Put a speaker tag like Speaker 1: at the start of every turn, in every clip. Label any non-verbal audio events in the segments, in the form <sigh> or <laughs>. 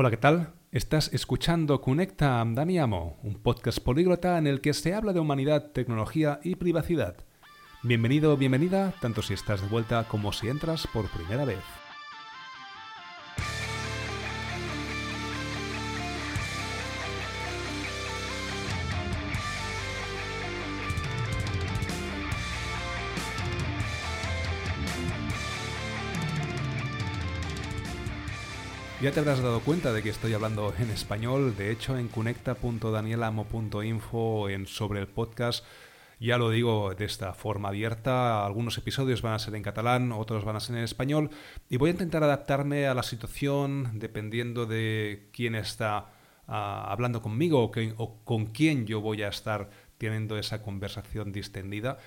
Speaker 1: Hola, ¿qué tal? Estás escuchando Conecta Amo, un podcast políglota en el que se habla de humanidad, tecnología y privacidad. Bienvenido o bienvenida, tanto si estás de vuelta como si entras por primera vez. Ya te habrás dado cuenta de que estoy hablando en español. De hecho, en conecta.danielamo.info en sobre el podcast ya lo digo de esta forma abierta. Algunos episodios van a ser en catalán, otros van a ser en español. Y voy a intentar adaptarme a la situación dependiendo de quién está ah, hablando conmigo o, con quién yo voy a estar teniendo esa conversación distendida.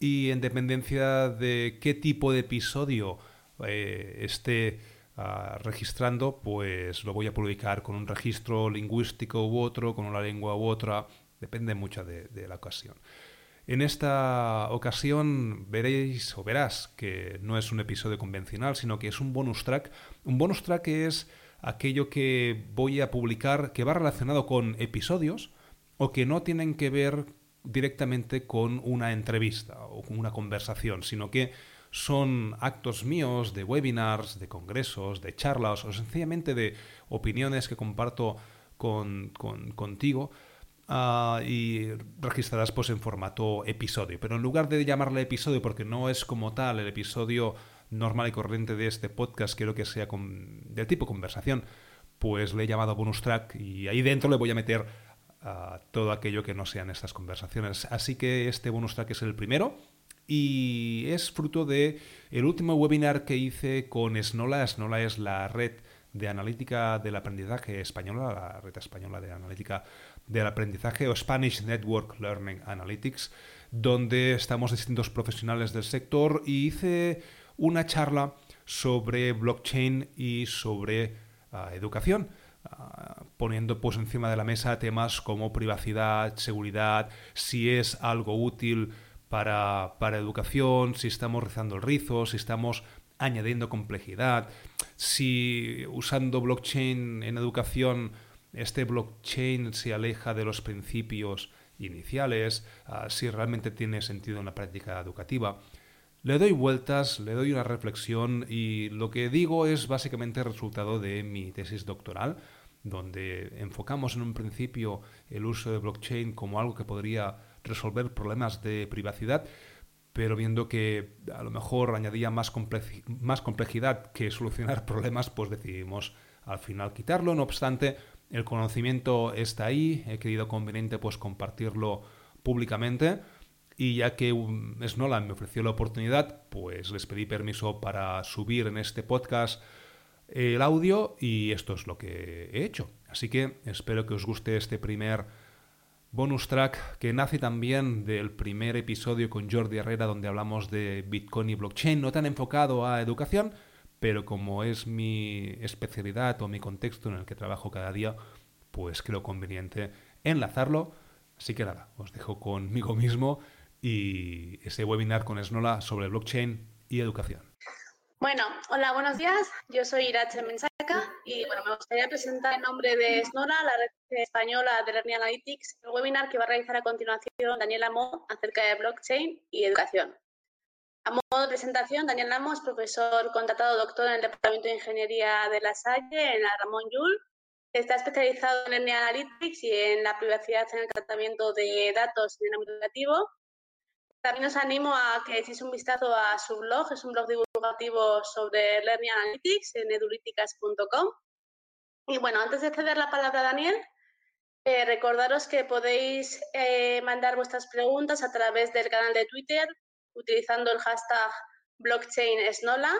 Speaker 1: Y en dependencia de qué tipo de episodio eh, esté registrando, pues lo voy a publicar con un registro lingüístico u otro, con una lengua u otra, depende mucho de, la ocasión. En esta ocasión veréis o verás que no es un episodio convencional, sino que es un bonus track. Un bonus track es aquello que voy a publicar que va relacionado con episodios o que no tienen que ver directamente con una entrevista o con una conversación, sino que son actos míos de webinars, de congresos, de charlas o sencillamente de opiniones que comparto con, contigo ah, y registradas pues en formato episodio. Pero en lugar de llamarle episodio, porque no es como tal el episodio normal y corriente de este podcast, quiero que sea del tipo conversación, pues le he llamado bonus track y ahí dentro le voy a meter ah, todo aquello que no sean estas conversaciones. Así que este bonus track es el primero y es fruto de el último webinar que hice con Snola. Snola es la red de analítica del aprendizaje española, la red española de analítica del aprendizaje o Spanish Network Learning Analytics, donde estamos distintos profesionales del sector y hice una charla sobre blockchain y sobre ah, educación. Ah, poniendo pues encima de la mesa temas como privacidad, seguridad, si es algo útil para, educación, si estamos rizando el rizo, si estamos añadiendo complejidad, si usando blockchain en educación, este blockchain se aleja de los principios iniciales, ah, si realmente tiene sentido en la práctica educativa. Le doy vueltas, le doy una reflexión y lo que digo es básicamente el resultado de mi tesis doctoral, donde enfocamos en un principio el uso de blockchain como algo que podría resolver problemas de privacidad, pero viendo que a lo mejor añadía más, complejidad que solucionar <laughs> problemas, pues decidimos al final quitarlo. No obstante, el conocimiento está ahí, he querido conveniente pues compartirlo públicamente y ya que Snolan me ofreció la oportunidad, pues les pedí permiso para subir en este podcast el audio y esto es lo que he hecho. Así que espero que os guste este primer bonus track que nace también del primer episodio con Jordi Herrera donde hablamos de Bitcoin y blockchain, no tan enfocado a educación, pero como es mi especialidad o mi contexto en el que trabajo cada día, pues creo conveniente enlazarlo. Así que nada, os dejo conmigo mismo y ese webinar con Esnola sobre blockchain y educación.
Speaker 2: Bueno, hola, buenos días. Yo soy Irache Mensaca y bueno, me gustaría presentar en nombre de Snora, la red española de Learning Analytics, el webinar que va a realizar a continuación Daniel Amo acerca de blockchain y educación. A modo de presentación, Daniel Amo es profesor contratado doctor en el Departamento de Ingeniería de La Salle, en la Ramón Llull. Está especializado en Learning Analytics y en la privacidad en el tratamiento de datos en el ámbito educativo también os animo a que echéis un vistazo a su blog, es un blog divulgativo sobre Learning Analytics en edulíticas.com. Y bueno, antes de ceder la palabra a Daniel, eh, recordaros que podéis eh, mandar vuestras preguntas a través del canal de Twitter utilizando el hashtag blockchainsnola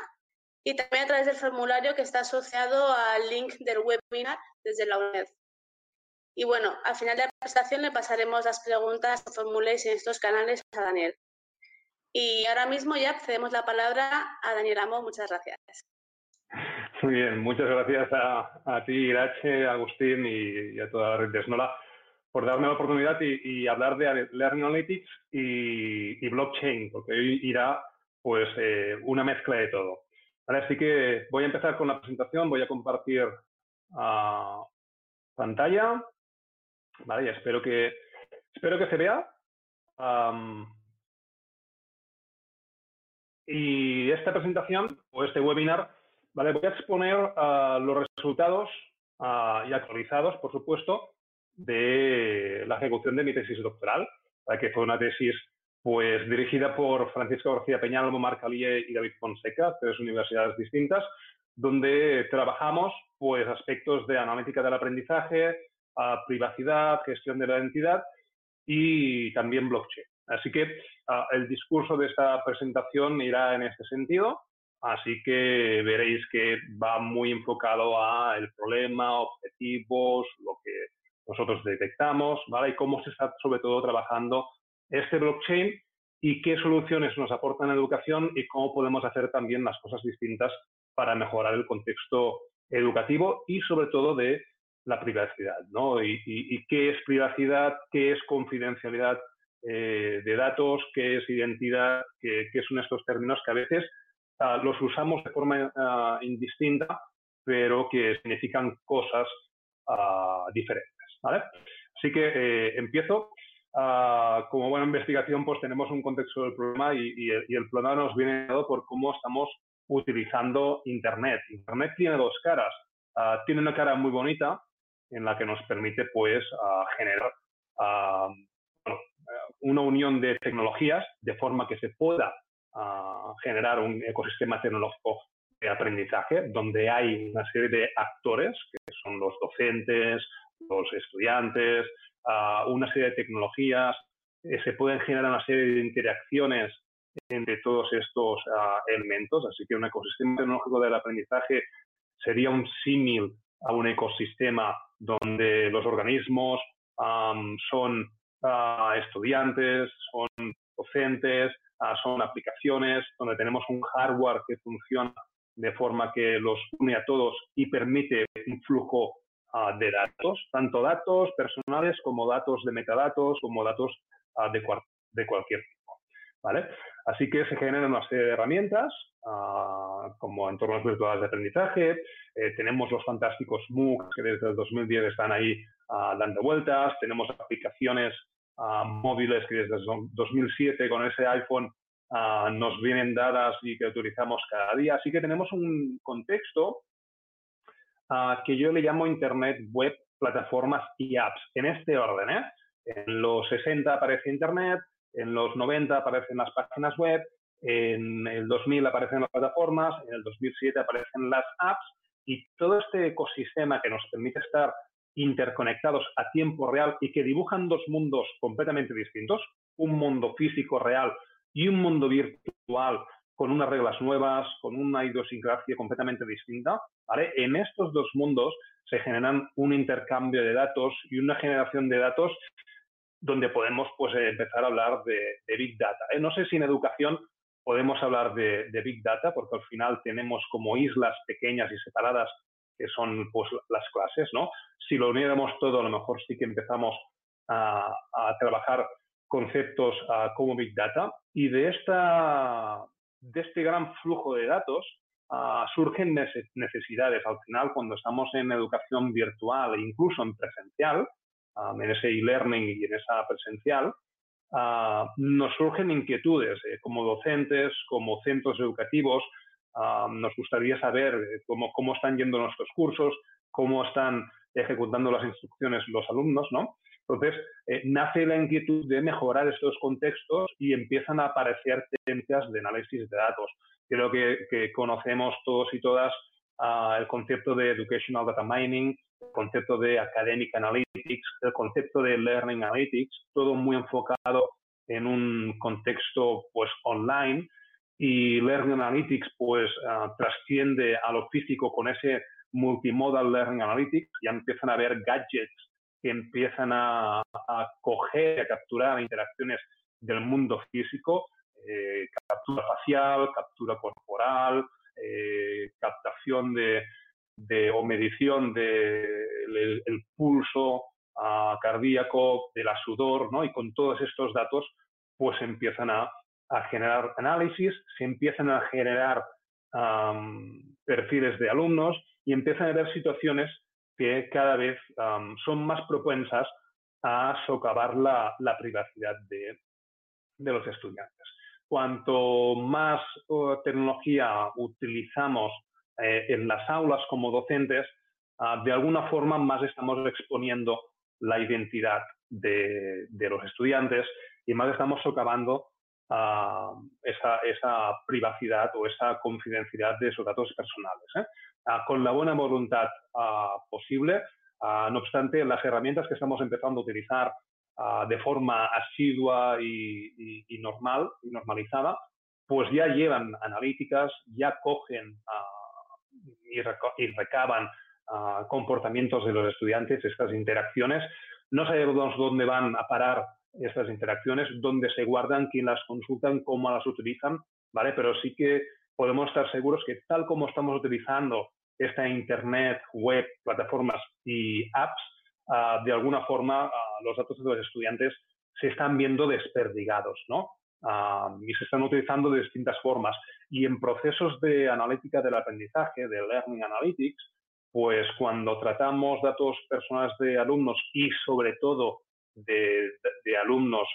Speaker 2: y también a través del formulario que está asociado al link del webinar desde la UNED. Y bueno, al final de la presentación le pasaremos las preguntas que formuléis en estos canales a Daniel. Y ahora mismo ya cedemos la palabra a Daniel Amo. Muchas gracias.
Speaker 3: Muy bien, muchas gracias a, ti, Irache, Agustín y, a toda la red de Snola por darme la oportunidad y, hablar de Learning Analytics y, blockchain, porque hoy irá pues eh, una mezcla de todo. Ahora sí que voy a empezar con la presentación, voy a compartir pantalla. Vale, ya espero que, espero que se vea. y esta presentación o este webinar, vale, voy a exponer los resultados y actualizados, por supuesto, de la ejecución de mi tesis doctoral, que fue una tesis pues dirigida por Francisco García Peñalmo, Marc Alié y David Fonseca, tres universidades distintas, donde trabajamos pues aspectos de analítica del aprendizaje, privacidad, gestión de la identidad y también blockchain. Así que el discurso de esta presentación irá en este sentido, así que veréis que va muy enfocado a el problema, objetivos, lo que nosotros detectamos, ¿vale? Y cómo se está sobre todo trabajando este blockchain y qué soluciones nos aportan en educación y cómo podemos hacer también las cosas distintas para mejorar el contexto educativo y sobre todo de la privacidad, ¿no? Y, qué es privacidad, qué es confidencialidad eh, de datos, qué es identidad, qué, son estos términos que a veces ah, los usamos de forma ah, indistinta, pero que significan cosas ah, diferentes, ¿vale? Así que eh, empiezo. como buena investigación, pues tenemos un contexto del problema y, el, y problema nos viene dado por cómo estamos utilizando Internet. Internet tiene dos caras. Tiene una cara muy bonita en la que nos permite pues ah, generar ah, una unión de tecnologías de forma que se pueda generar un ecosistema tecnológico de aprendizaje donde hay una serie de actores que son los docentes, los estudiantes, una serie de tecnologías, eh, se pueden generar una serie de interacciones entre todos estos ah, elementos. Así que un ecosistema tecnológico del aprendizaje sería un símil a un ecosistema donde los organismos son ah, estudiantes, son docentes, ah, son aplicaciones, donde tenemos un hardware que funciona de forma que los une a todos y permite un flujo de datos, tanto datos personales como datos de metadatos, como datos de, de cualquier. Así que se generan una serie de herramientas, ah, como entornos virtuales de aprendizaje. Eh, tenemos los fantásticos MOOCs que desde el 2010 están ahí ah, dando vueltas. Tenemos aplicaciones ah, móviles que desde el 2007 con ese iPhone nos vienen dadas y que utilizamos cada día. Así que tenemos un contexto que yo le llamo Internet Web, plataformas y apps, en este orden. ¿eh? En los 60 aparece Internet, en los 90 aparecen las páginas web, en el 2000 aparecen las plataformas, en el 2007 aparecen las apps y todo este ecosistema que nos permite estar interconectados a tiempo real y que dibujan dos mundos completamente distintos, un mundo físico real y un mundo virtual con unas reglas nuevas, con una idiosincrasia completamente distinta, ¿vale? En estos dos mundos se generan un intercambio de datos y una generación de datos donde podemos pues, empezar a hablar de, Big Data. ¿eh? No sé si en educación podemos hablar de, Big Data, porque al final tenemos como islas pequeñas y separadas que son pues, las clases, ¿no? Si lo uniéramos todo, a lo mejor sí que empezamos a, trabajar conceptos como Big Data y de, esta, de este gran flujo de datos surgen necesidades. Al final, cuando estamos en educación virtual e incluso en presencial, en ese e-learning y en esa presencial, nos surgen inquietudes eh, como docentes, como centros educativos. nos gustaría saber eh, cómo, cómo, están yendo nuestros cursos, cómo están ejecutando las instrucciones los alumnos, ¿no? Entonces, eh, nace la inquietud de mejorar estos contextos y empiezan a aparecer tendencias de análisis de datos. Creo que, que conocemos todos y todas el concepto de Educational Data Mining, el concepto de Academic Analytics, el concepto de Learning Analytics, todo muy enfocado en un contexto pues online. Y Learning Analytics pues ah, trasciende a lo físico con ese multimodal Learning Analytics, ya empiezan a haber gadgets que empiezan a, a coger, a capturar interacciones del mundo físico, eh, captura facial, captura corporal, eh, captación de, o medición del el pulso cardíaco, de la sudor, ¿no? Y con todos estos datos, pues empiezan a, generar análisis, se empiezan a generar perfiles de alumnos y empiezan a haber situaciones que cada vez son más propensas a socavar la, privacidad de, los estudiantes. Cuanto más tecnología utilizamos eh, en las aulas como docentes, ah, de alguna forma más estamos exponiendo la identidad de, los estudiantes y más estamos socavando ah, esa, privacidad o esa confidencialidad de esos datos personales. ¿eh? Ah, con la buena voluntad posible, no obstante, las herramientas que estamos empezando a utilizar de forma asidua y, normal y normalizada, pues ya llevan analíticas, ya cogen y, recaban ah, comportamientos de los estudiantes, estas interacciones. No sabemos dónde van a parar estas interacciones, dónde se guardan, quién las consultan, cómo las utilizan, ¿vale? Pero sí que podemos estar seguros que tal como estamos utilizando esta Internet, web, plataformas y apps, ah, de alguna forma los datos de los estudiantes se están viendo desperdigados, ¿no? y se están utilizando de distintas formas. Y en procesos de analítica del aprendizaje, de Learning Analytics, pues cuando tratamos datos personales de alumnos y sobre todo de, alumnos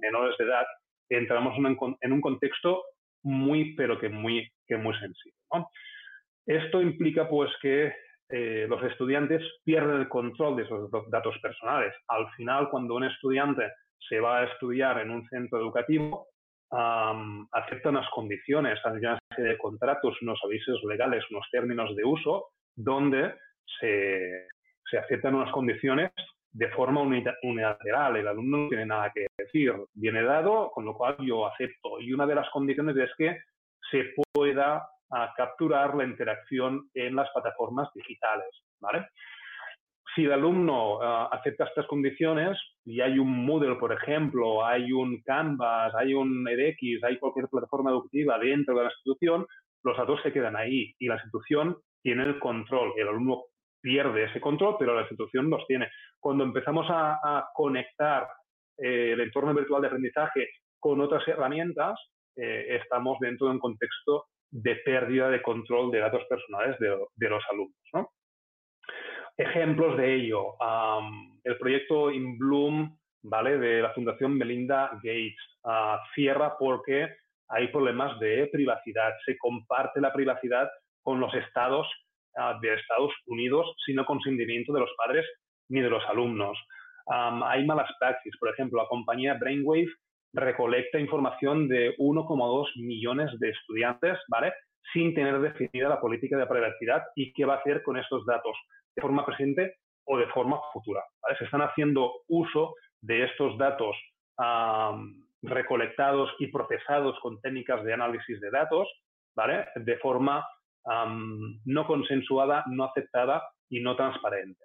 Speaker 3: menores de edad, entramos en un, contexto muy, pero que muy, que muy sensible. Esto implica pues que eh, los estudiantes pierden el control de esos datos personales. Al final, cuando un estudiante se va a estudiar en un centro educativo, acepta unas condiciones, hay una serie de contratos, unos avisos legales, unos términos de uso, donde se, aceptan unas condiciones de forma unilateral. El alumno no tiene nada que decir. Viene dado, con lo cual yo acepto. Y una de las condiciones es que se pueda ah, capturar la interacción en las plataformas digitales. ¿vale? si el alumno uh, acepta estas condiciones y hay un Moodle, por ejemplo, hay un Canvas, hay un edX, hay cualquier plataforma educativa dentro de la institución, los datos se quedan ahí y la institución tiene el control. El alumno pierde ese control, pero la institución los tiene. Cuando empezamos a, conectar eh, el entorno virtual de aprendizaje con otras herramientas, eh, estamos dentro de un contexto de pérdida de control de datos personales de, los alumnos. ¿no? Ejemplos de ello, el proyecto In Bloom ¿vale? de la Fundación Melinda Gates ah, cierra porque hay problemas de privacidad. Se comparte la privacidad con los estados ah, de Estados Unidos sin consentimiento de los padres ni de los alumnos. hay malas praxis. Por ejemplo, la compañía Brainwave recolecta información de 1,2 millones de estudiantes, ¿vale? Sin tener definida la política de privacidad y qué va a hacer con estos datos de forma presente o de forma futura. Se están haciendo uso de estos datos recolectados y procesados con técnicas de análisis de datos, ¿vale? De forma no consensuada, no aceptada y no transparente,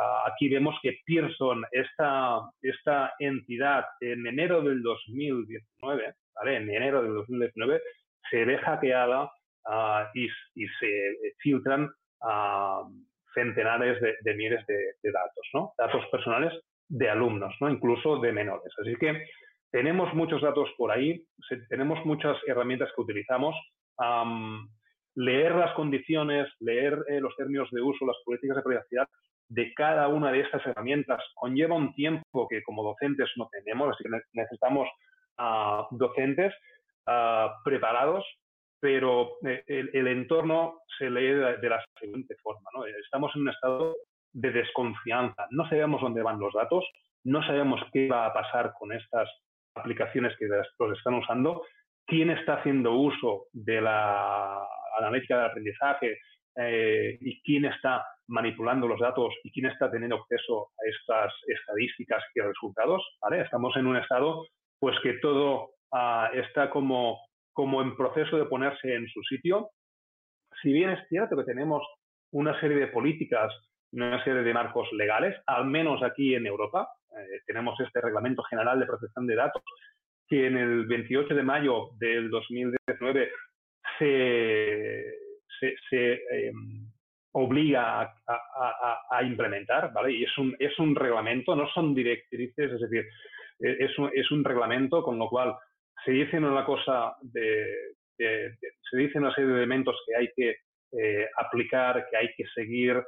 Speaker 3: ah, aquí vemos que Pearson, esta, esta entidad, en enero del 2019, ¿vale? En enero del 2019, se ve hackeada ah, y, se filtran centenares de, miles de, datos, ¿no? Datos personales de alumnos, ¿no? Incluso de menores. Así que tenemos muchos datos por ahí, tenemos muchas herramientas que utilizamos. leer las condiciones, leer eh, los términos de uso, las políticas de privacidad de cada una de estas herramientas conlleva un tiempo que como docentes no tenemos, así que necesitamos docentes preparados pero eh, el, entorno se lee de, la siguiente forma. ¿no? Estamos en un estado de desconfianza. No sabemos dónde van los datos, no sabemos qué va a pasar con estas aplicaciones que los están usando, quién está haciendo uso de la analítica del aprendizaje eh, y quién está manipulando los datos y quién está teniendo acceso a estas estadísticas y resultados. ¿vale? Estamos en un estado pues que todo ah, está como como en proceso de ponerse en su sitio. Si bien es cierto que tenemos una serie de políticas, una serie de marcos legales, al menos aquí en Europa, eh, tenemos este Reglamento General de Protección de Datos, que en el 28 de mayo del 2019 se, em, obliga a, implementar, ¿vale? Y es un, reglamento, no son directrices, es decir, e, es un, reglamento con lo cual se dicen una cosa de, se dicen una serie de elementos que hay que eh, aplicar, que hay que seguir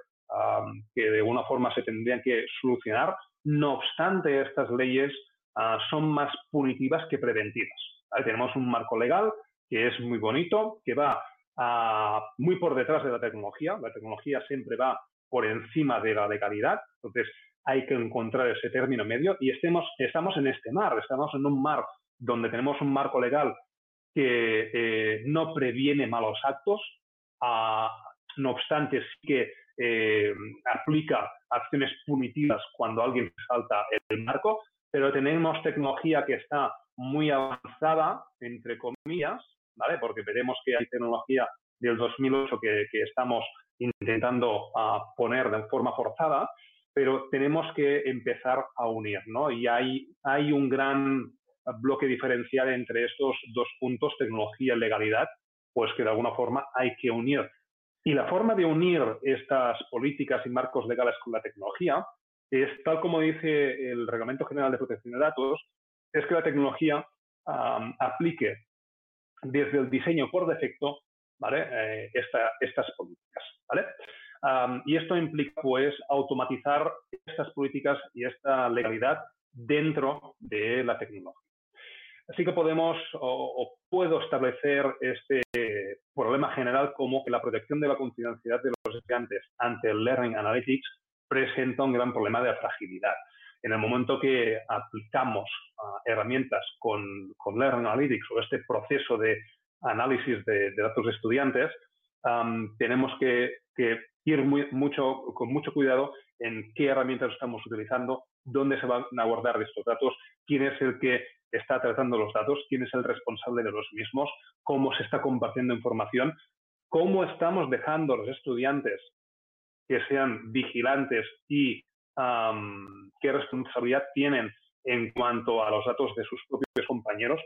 Speaker 3: que de alguna forma se tendrían que solucionar. No obstante, estas leyes ah, son más punitivas que preventivas. Tenemos un marco legal que es muy bonito, que va ah, muy por detrás de la tecnología. La tecnología siempre va por encima de la legalidad. Entonces, hay que encontrar ese término medio y estemos, estamos en este mar, estamos en un mar donde tenemos un marco legal que eh, no previene malos actos, ah, no obstante sí que eh, aplica acciones punitivas cuando alguien salta el marco, pero tenemos tecnología que está muy avanzada, entre comillas, ¿vale? Porque veremos que hay tecnología del 2008 que, que estamos intentando ah, poner de forma forzada, pero tenemos que empezar a unir, ¿no? Y hay, hay un gran bloque diferencial entre estos dos puntos, tecnología y legalidad, pues que de alguna forma hay que unir. Y la forma de unir estas políticas y marcos legales con la tecnología es, tal como dice el Reglamento General de Protección de Datos, es que la tecnología aplique desde el diseño por defecto ¿vale? Eh, estas políticas. ¿vale? y esto implica pues automatizar estas políticas y esta legalidad dentro de la tecnología. Así que podemos o, puedo establecer este problema general como que la protección de la confidencialidad de los estudiantes ante el Learning Analytics presenta un gran problema de fragilidad. En el momento que aplicamos ah, herramientas con, con, Learning Analytics o este proceso de análisis de, datos de estudiantes, tenemos que, ir mucho, con mucho cuidado en qué herramientas estamos utilizando, dónde se van a guardar estos datos, quién es el que está tratando los datos, quién es el responsable de los mismos, cómo se está compartiendo información, cómo estamos dejando a los estudiantes que sean vigilantes y qué responsabilidad tienen en cuanto a los datos de sus propios compañeros.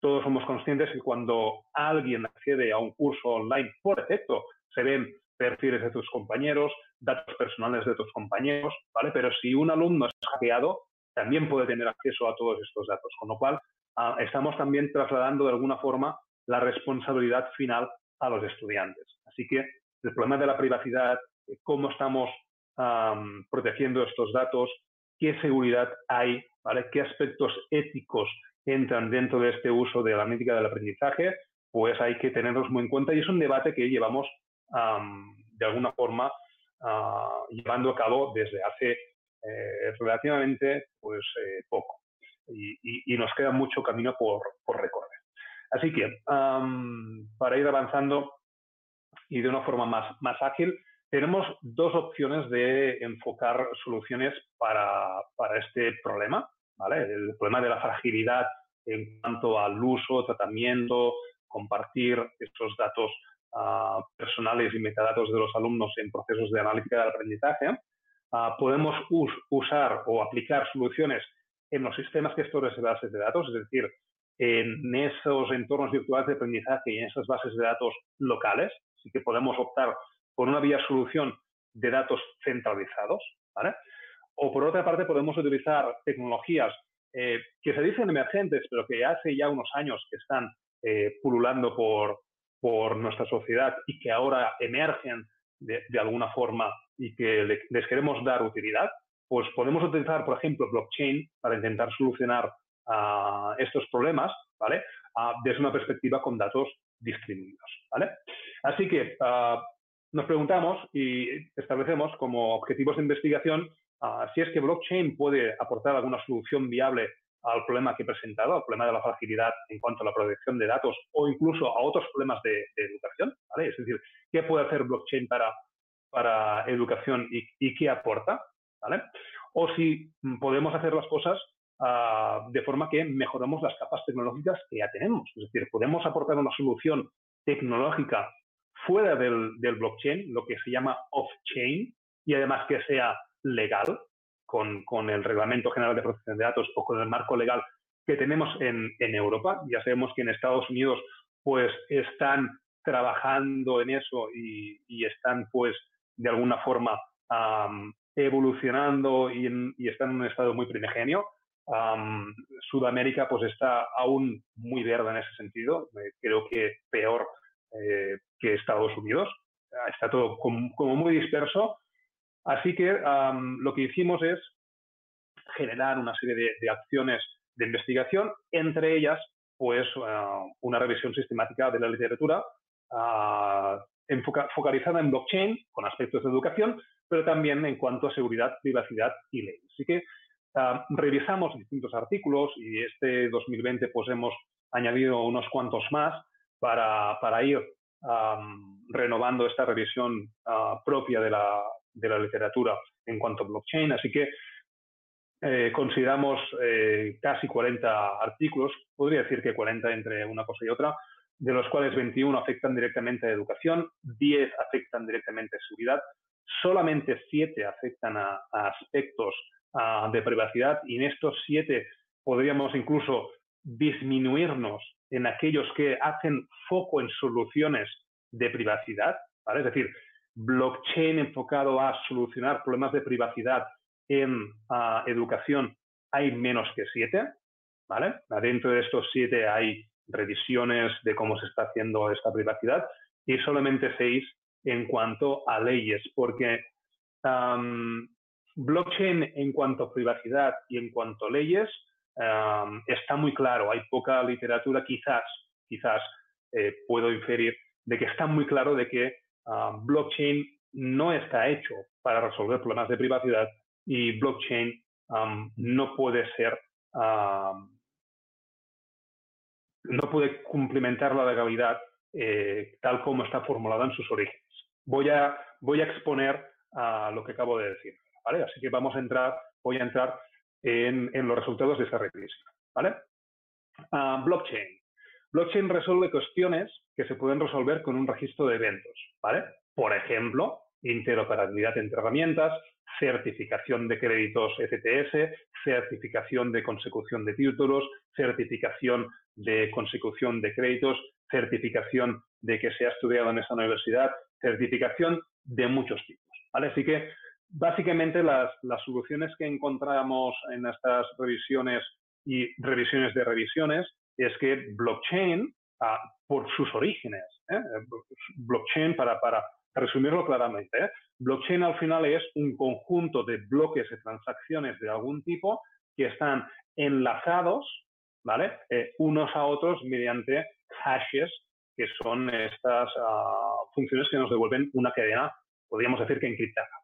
Speaker 3: Todos somos conscientes que cuando alguien accede a un curso online por defecto, se ven perfiles de tus compañeros, datos personales de tus compañeros, ¿vale? Pero si un alumno es hackeado, también puede tener acceso a todos estos datos, con lo cual ah, estamos también trasladando de alguna forma la responsabilidad final a los estudiantes. Así que el problema de la privacidad, cómo estamos protegiendo estos datos, qué seguridad hay, qué aspectos éticos entran dentro de este uso de la analítica del aprendizaje, pues hay que tenerlos muy en cuenta y es un debate que llevamos de alguna forma ah, llevando a cabo desde hace eh, relativamente pues, eh, poco. Y, nos queda mucho camino por, recorrer. Así que, para ir avanzando y de una forma más, más ágil, tenemos dos opciones de enfocar soluciones para, este problema, ¿vale? El problema de la fragilidad en cuanto al uso, tratamiento, compartir estos datos ah, personales y metadatos de los alumnos en procesos de analítica del aprendizaje. Ah, podemos usar o aplicar soluciones en los sistemas gestores de bases de datos, es decir, en esos entornos virtuales de aprendizaje y en esas bases de datos locales. Así que podemos optar por una vía solución de datos centralizados. O por otra parte podemos utilizar tecnologías eh, que se dicen emergentes, pero que hace ya unos años que están eh, pululando por, por nuestra sociedad y que ahora emergen de, alguna forma y que les queremos dar utilidad, pues podemos utilizar, por ejemplo, blockchain para intentar solucionar ah, estos problemas, ¿vale? Ah, desde una perspectiva con datos distribuidos, ¿vale? Así que ah, nos preguntamos y establecemos como objetivos de investigación si es que blockchain puede aportar alguna solución viable al problema que he presentado, al problema de la fragilidad en cuanto a la protección de datos o incluso a otros problemas de, educación, ¿vale? Es decir, ¿qué puede hacer blockchain para para educación y, qué aporta, ¿vale? O si podemos hacer las cosas ah, de forma que mejoramos las capas tecnológicas que ya tenemos. Es decir, podemos aportar una solución tecnológica fuera del, blockchain, lo que se llama off-chain, y además que sea legal, con, con, el Reglamento General de Protección de Datos o con el marco legal que tenemos en, en Europa. Ya sabemos que en Estados Unidos pues están trabajando en eso y, y están pues de alguna forma evolucionando y, está en un estado muy primigenio. Sudamérica pues está aún muy verde en ese sentido, eh, creo que peor eh, que Estados Unidos. Está todo como, muy disperso Así que lo que hicimos es generar una serie de, acciones de investigación, entre ellas, pues, una revisión sistemática de la literatura focalizada en blockchain, con aspectos de educación, pero también en cuanto a seguridad, privacidad y ley. Así que revisamos distintos artículos y este 2020 pues hemos añadido unos cuantos más para, para ir renovando esta revisión ah, propia de la, de la, literatura en cuanto a blockchain. Así que eh, consideramos eh, casi 40 artículos, podría decir que 40 entre una cosa y otra, de los cuales 21 afectan directamente a educación, 10 afectan directamente a seguridad, solamente 7 afectan a, aspectos ah, de privacidad y en estos 7 podríamos incluso disminuirnos en aquellos que hacen foco en soluciones de privacidad, ¿vale? Es decir, blockchain enfocado a solucionar problemas de privacidad en ah, educación hay menos que siete, ¿vale? Dentro de estos siete hay revisiones de cómo se está haciendo esta privacidad y solamente seis en cuanto a leyes, porque blockchain en cuanto a privacidad y en cuanto a leyes está muy claro, hay poca literatura, quizás, quizás eh, puedo inferir de que está muy claro de que blockchain no está hecho para resolver problemas de privacidad y blockchain no puede ser, no puede cumplimentar la legalidad eh, tal como está formulada en sus orígenes. Voy a, voy a exponer lo que acabo de decir, ¿vale? Así que vamos a entrar, voy a entrar en, los resultados de esa revisión. ¿vale? Ah, blockchain. Blockchain resuelve cuestiones que se pueden resolver con un registro de eventos. ¿vale? Por ejemplo, interoperabilidad entre herramientas, certificación de créditos FTS, certificación de consecución de títulos, certificación de consecución de créditos, certificación de que se ha estudiado en esa universidad, certificación de muchos tipos. ¿vale? Así que Básicamente las, soluciones que encontramos en estas revisiones y revisiones de revisiones es que blockchain, ah, por sus orígenes, ¿eh? blockchain, para, resumirlo claramente, ¿eh? blockchain al final es un conjunto de bloques de transacciones de algún tipo que están enlazados, ¿vale? Eh, unos a otros mediante hashes, que son estas ah, funciones que nos devuelven una cadena, podríamos decir que encriptada.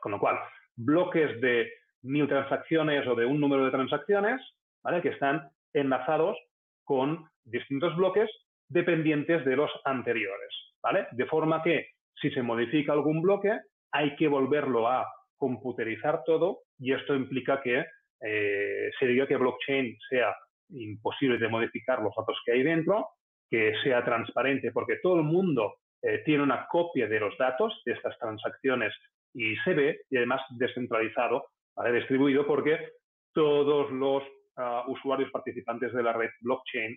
Speaker 3: Con lo cual, bloques de mil transacciones o de un número de transacciones, ¿vale? Que están enlazados con distintos bloques dependientes de los anteriores, ¿vale? De forma que si se modifica algún bloque, hay que volverlo a computerizar todo y esto implica que eh, se diga que blockchain sea imposible de modificar los datos que hay dentro, que sea transparente porque todo el mundo eh, tiene una copia de los datos de estas transacciones y se ve y además descentralizado, distribuido porque todos los ah, usuarios participantes de la red blockchain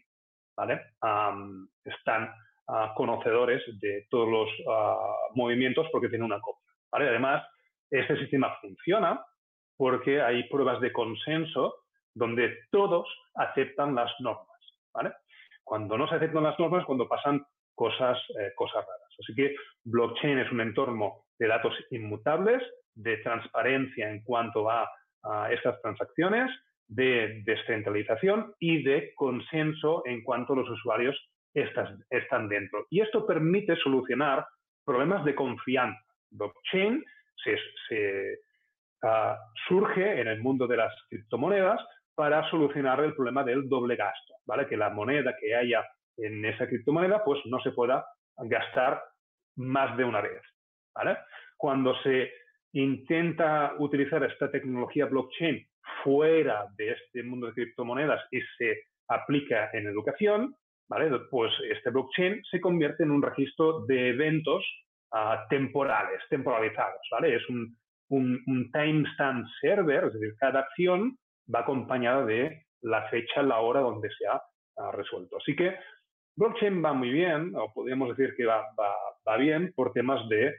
Speaker 3: ¿vale? están ah, conocedores de todos los ah, movimientos porque tienen una copia. ¿vale? Además, este sistema funciona porque hay pruebas de consenso donde todos aceptan las normas. ¿vale? Cuando no se aceptan las normas, cuando pasan cosas, eh, cosas raras. Así que blockchain es un entorno de datos inmutables, de transparencia en cuanto a, estas transacciones, de descentralización y de consenso en cuanto los usuarios están dentro. Y esto permite solucionar problemas de confianza. Blockchain se, ah, surge en el mundo de las criptomonedas para solucionar el problema del doble gasto, ¿vale? Que la moneda que haya en esa criptomoneda pues no se pueda gastar más de una vez. Cuando se intenta utilizar esta tecnología blockchain fuera de este mundo de criptomonedas y se aplica en educación, ¿vale? Pues este blockchain se convierte en un registro de eventos ah, temporales, temporalizados, ¿vale? Es un, un, timestamp server, es decir, cada acción va acompañada de la fecha, la hora donde se ha resuelto. Así que blockchain va muy bien, o podríamos decir que va, bien por temas de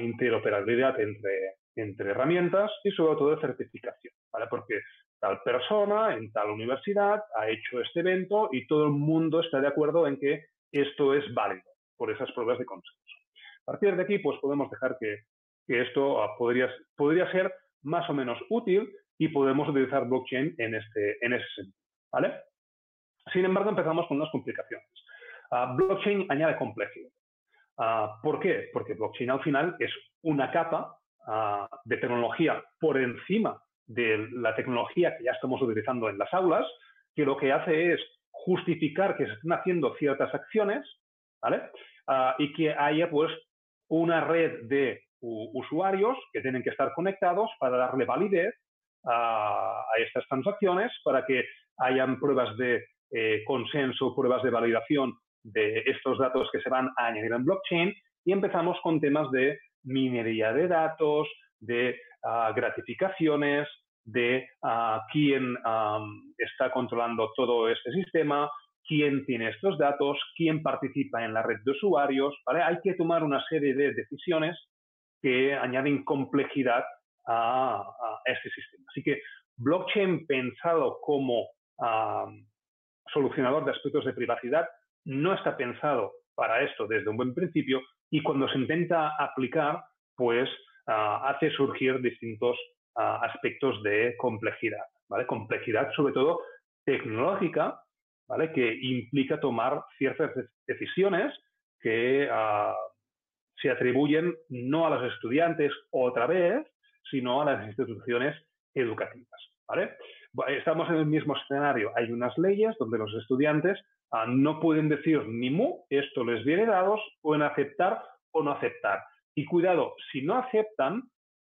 Speaker 3: interoperabilidad entre, herramientas y sobre todo de certificación, ¿vale? Porque tal persona en tal universidad ha hecho este evento y todo el mundo está de acuerdo en que esto es válido por esas pruebas de consenso. A partir de aquí, pues podemos dejar que esto ah, podría, podría ser más o menos útil y podemos utilizar blockchain en, este, en ese sentido. ¿vale? Sin embargo, empezamos con unas complicaciones. Ah, blockchain añade complejidad. Ah, ¿Por qué? Porque blockchain al final es una capa de tecnología por encima de la tecnología que ya estamos utilizando en las aulas, que lo que hace es justificar que se estén haciendo ciertas acciones, ¿vale? y que haya pues una red de usuarios que tienen que estar conectados para darle validez a, estas transacciones, para que hayan pruebas de eh, consenso, pruebas de validación de estos datos que se van a añadir en blockchain y empezamos con temas de minería de datos, de ah, gratificaciones, de ah, quién está controlando todo este sistema, quién tiene estos datos, quién participa en la red de usuarios. ¿vale? Hay que tomar una serie de decisiones que añaden complejidad a, este sistema. Así que blockchain pensado como solucionador de aspectos de privacidad no está pensado para esto desde un buen principio y cuando se intenta aplicar, pues hace surgir distintos aspectos de complejidad. Complejidad sobre todo tecnológica, ¿vale? Que implica tomar ciertas decisiones que se atribuyen no a los estudiantes otra vez, sino a las instituciones educativas. Estamos en el mismo escenario. Hay unas leyes donde los estudiantes no pueden decir ni mu, esto les viene dados, pueden aceptar o no aceptar. Y cuidado, si no aceptan,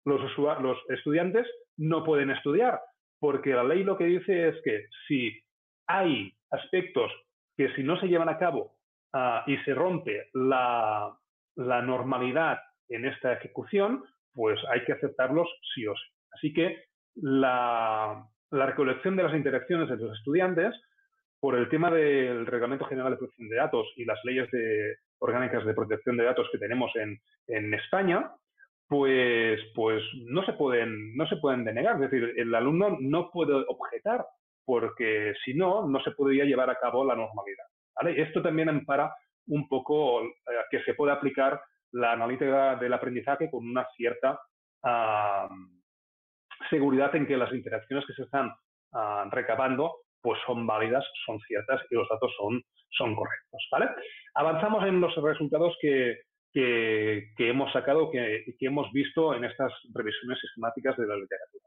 Speaker 3: los, los estudiantes no pueden estudiar, porque la ley lo que dice es que si hay aspectos que si no se llevan a cabo ah, y se rompe la, la normalidad en esta ejecución, pues hay que aceptarlos sí o sí. Así que la, recolección de las interacciones de los estudiantes, por el tema del Reglamento General de Protección de Datos y las leyes orgánicas de protección de datos que tenemos en, España, pues, pues no, se pueden, no se pueden denegar. Es decir, el alumno no puede objetar, porque si no, no se podría llevar a cabo la normalidad. Esto también ampara un poco eh, que se puede aplicar la analítica del aprendizaje con una cierta seguridad en que las interacciones que se están ah, recabando pues son válidas, son ciertas y los datos son, son correctos. ¿vale? Avanzamos en los resultados que, que, hemos sacado, que, que, hemos visto en estas revisiones sistemáticas de la literatura.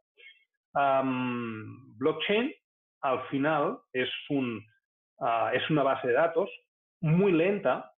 Speaker 3: blockchain, al final, es, un, ah, es una base de datos muy lenta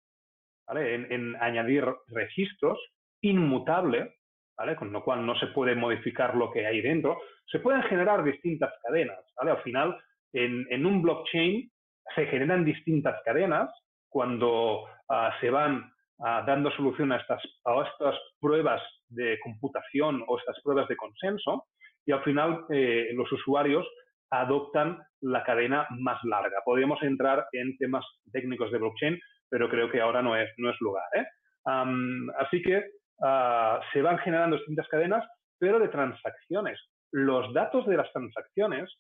Speaker 3: en, añadir registros, inmutable, ¿vale? con lo cual no se puede modificar lo que hay dentro. Se pueden generar distintas cadenas. ¿vale? Al final, en, un blockchain se generan distintas cadenas cuando ah, se van ah, dando solución a estas, a estas pruebas de computación o estas pruebas de consenso y al final eh, los usuarios adoptan la cadena más larga. Podríamos entrar en temas técnicos de blockchain, pero creo que ahora no es, no es lugar. ¿eh? así que ah, se van generando distintas cadenas, pero de transacciones. Los datos de las transacciones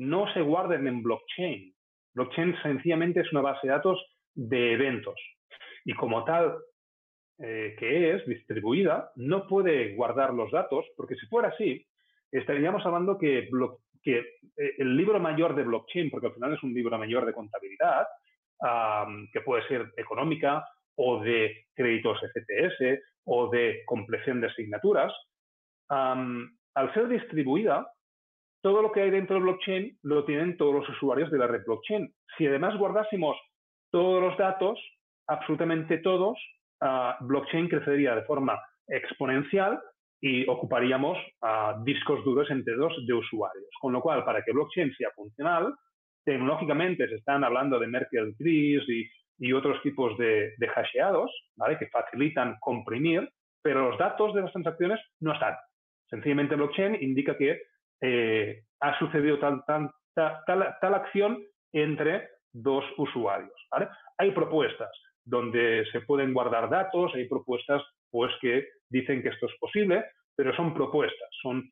Speaker 3: no se guardan en blockchain. Blockchain sencillamente es una base de datos de eventos. Y como tal eh, que es distribuida, no puede guardar los datos, porque si fuera así, estaríamos hablando que, que eh, el libro mayor de blockchain, porque al final es un libro mayor de contabilidad, que puede ser económica o de créditos FTS o de compleción de asignaturas, al ser distribuida, todo lo que hay dentro del blockchain lo tienen todos los usuarios de la red blockchain. Si además guardásemos todos los datos, absolutamente todos, ah, blockchain crecería de forma exponencial y ocuparíamos uh, discos duros enteros de usuarios. Con lo cual, para que blockchain sea funcional, tecnológicamente se están hablando de Merkle trees y, otros tipos de, hasheados, ¿vale? Que facilitan comprimir, pero los datos de las transacciones no están. Sencillamente blockchain indica que eh, ha sucedido tal, tal, tal, tal, acción entre dos usuarios. Hay propuestas donde se pueden guardar datos, hay propuestas pues, que dicen que esto es posible, pero son propuestas, son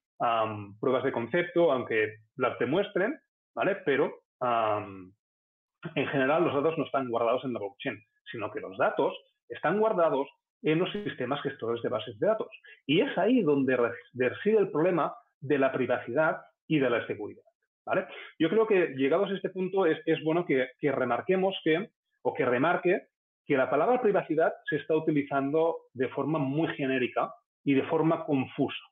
Speaker 3: pruebas de concepto, aunque las demuestren, ¿vale? pero en general los datos no están guardados en la blockchain, sino que los datos están guardados en los sistemas gestores de bases de datos. Y es ahí donde reside el problema de la privacidad y de la seguridad. ¿vale? Yo creo que llegados a este punto es, bueno que, remarquemos que, o que remarque que la palabra privacidad se está utilizando de forma muy genérica y de forma confusa.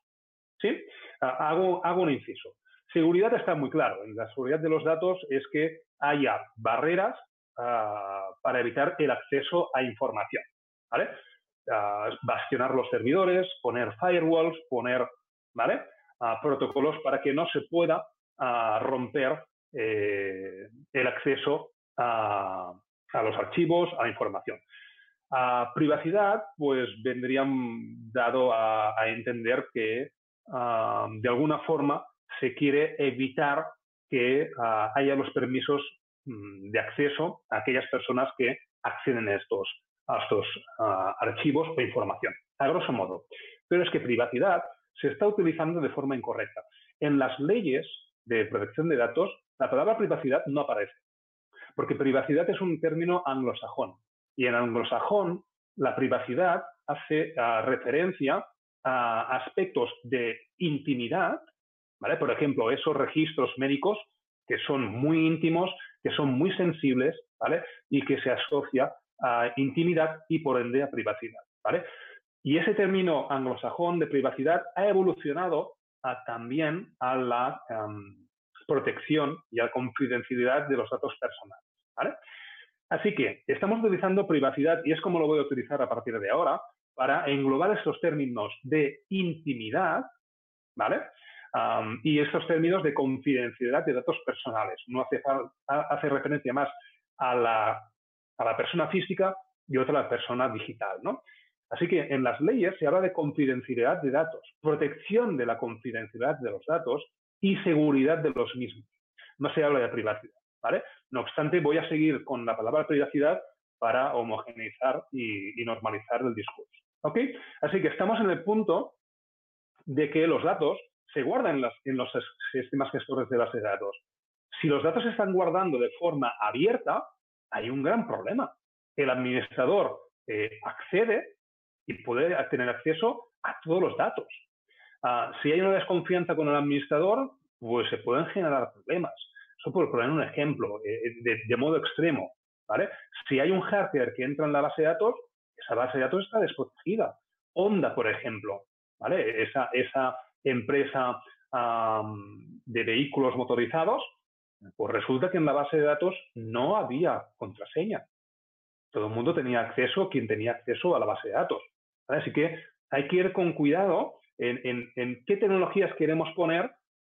Speaker 3: ¿sí? Ah, hago, hago un inciso. Seguridad está muy claro. La seguridad de los datos es que haya barreras ah, para evitar el acceso a información. ¿vale? Ah, bastionar los servidores, poner firewalls, poner ¿vale? Protocolos para que no se pueda romper eh, el acceso a, los archivos, a la información. A privacidad, pues vendrían dado a, entender que de alguna forma se quiere evitar que haya los permisos mm, de acceso a aquellas personas que acceden a estos, a estos archivos o información, a grosso modo. Pero es que privacidad se está utilizando de forma incorrecta. En las leyes de protección de datos, la palabra privacidad no aparece, porque privacidad es un término anglosajón. Y en anglosajón, la privacidad hace ah, referencia a aspectos de intimidad, ¿vale? Por ejemplo, esos registros médicos que son muy íntimos, que son muy sensibles, ¿vale? Y que se asocia a intimidad y por ende a privacidad, ¿vale? Y ese término anglosajón de privacidad ha evolucionado también a la em, protección y a la confidencialidad de los datos personales. ¿vale? Así que estamos utilizando privacidad y es como lo voy a utilizar a partir de ahora para englobar estos términos de intimidad, ¿vale? y estos términos de confidencialidad de datos personales. Uno hace, hace referencia más a la, a la persona física y otra a la persona digital, ¿no? Así que en las leyes se habla de confidencialidad de datos, protección de la confidencialidad de los datos y seguridad de los mismos. No se habla de privacidad, ¿vale? No obstante, voy a seguir con la palabra privacidad para homogeneizar y, normalizar el discurso. ¿Ok? Así que estamos en el punto de que los datos se guardan en, los sistemas gestores de base de datos. Si los datos se están guardando de forma abierta, hay un gran problema. El administrador eh, accede y puede tener acceso a todos los datos. Ah, si hay una desconfianza con el administrador, pues se pueden generar problemas. Eso por poner un ejemplo, eh, eh, de, modo extremo. ¿vale? Si hay un hacker que entra en la base de datos, esa base de datos está desprotegida. Honda, por ejemplo, ¿vale? esa, esa empresa de vehículos motorizados, pues resulta que en la base de datos no había contraseña. Todo el mundo tenía acceso, quien tenía acceso a la base de datos. Así que hay que ir con cuidado en, qué tecnologías queremos poner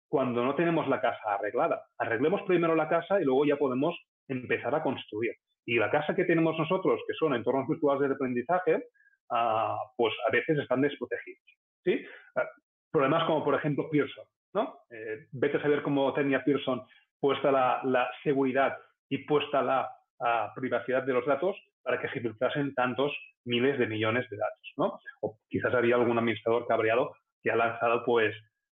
Speaker 3: cuando no tenemos la casa arreglada. Arreglemos primero la casa y luego ya podemos empezar a construir. Y la casa que tenemos nosotros, que son entornos virtuales de aprendizaje, ah, pues a veces están desprotegidos. ¿sí? Ah, problemas como, por ejemplo, Pearson. ¿no? Eh, vete a saber cómo tenía Pearson puesta la, seguridad y puesta la ah, privacidad de los datos para que se filtrasen tantos miles de millones de datos, ¿no? O quizás había algún administrador cabreado que ha lanzado, pues,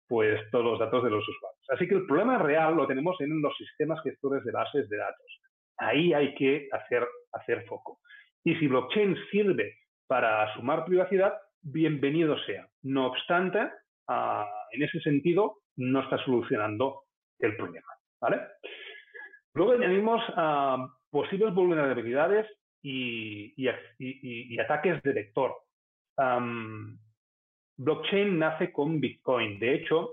Speaker 3: pues todos los datos de los usuarios. Así que el problema real lo tenemos en los sistemas gestores de bases de datos. Ahí hay que hacer, hacer foco. Y si blockchain sirve para sumar privacidad, bienvenido sea. No obstante, ah, en ese sentido, no está solucionando el problema. ¿vale? Luego añadimos uh, posibles vulnerabilidades y, ataques de vector. blockchain nace con Bitcoin. De hecho,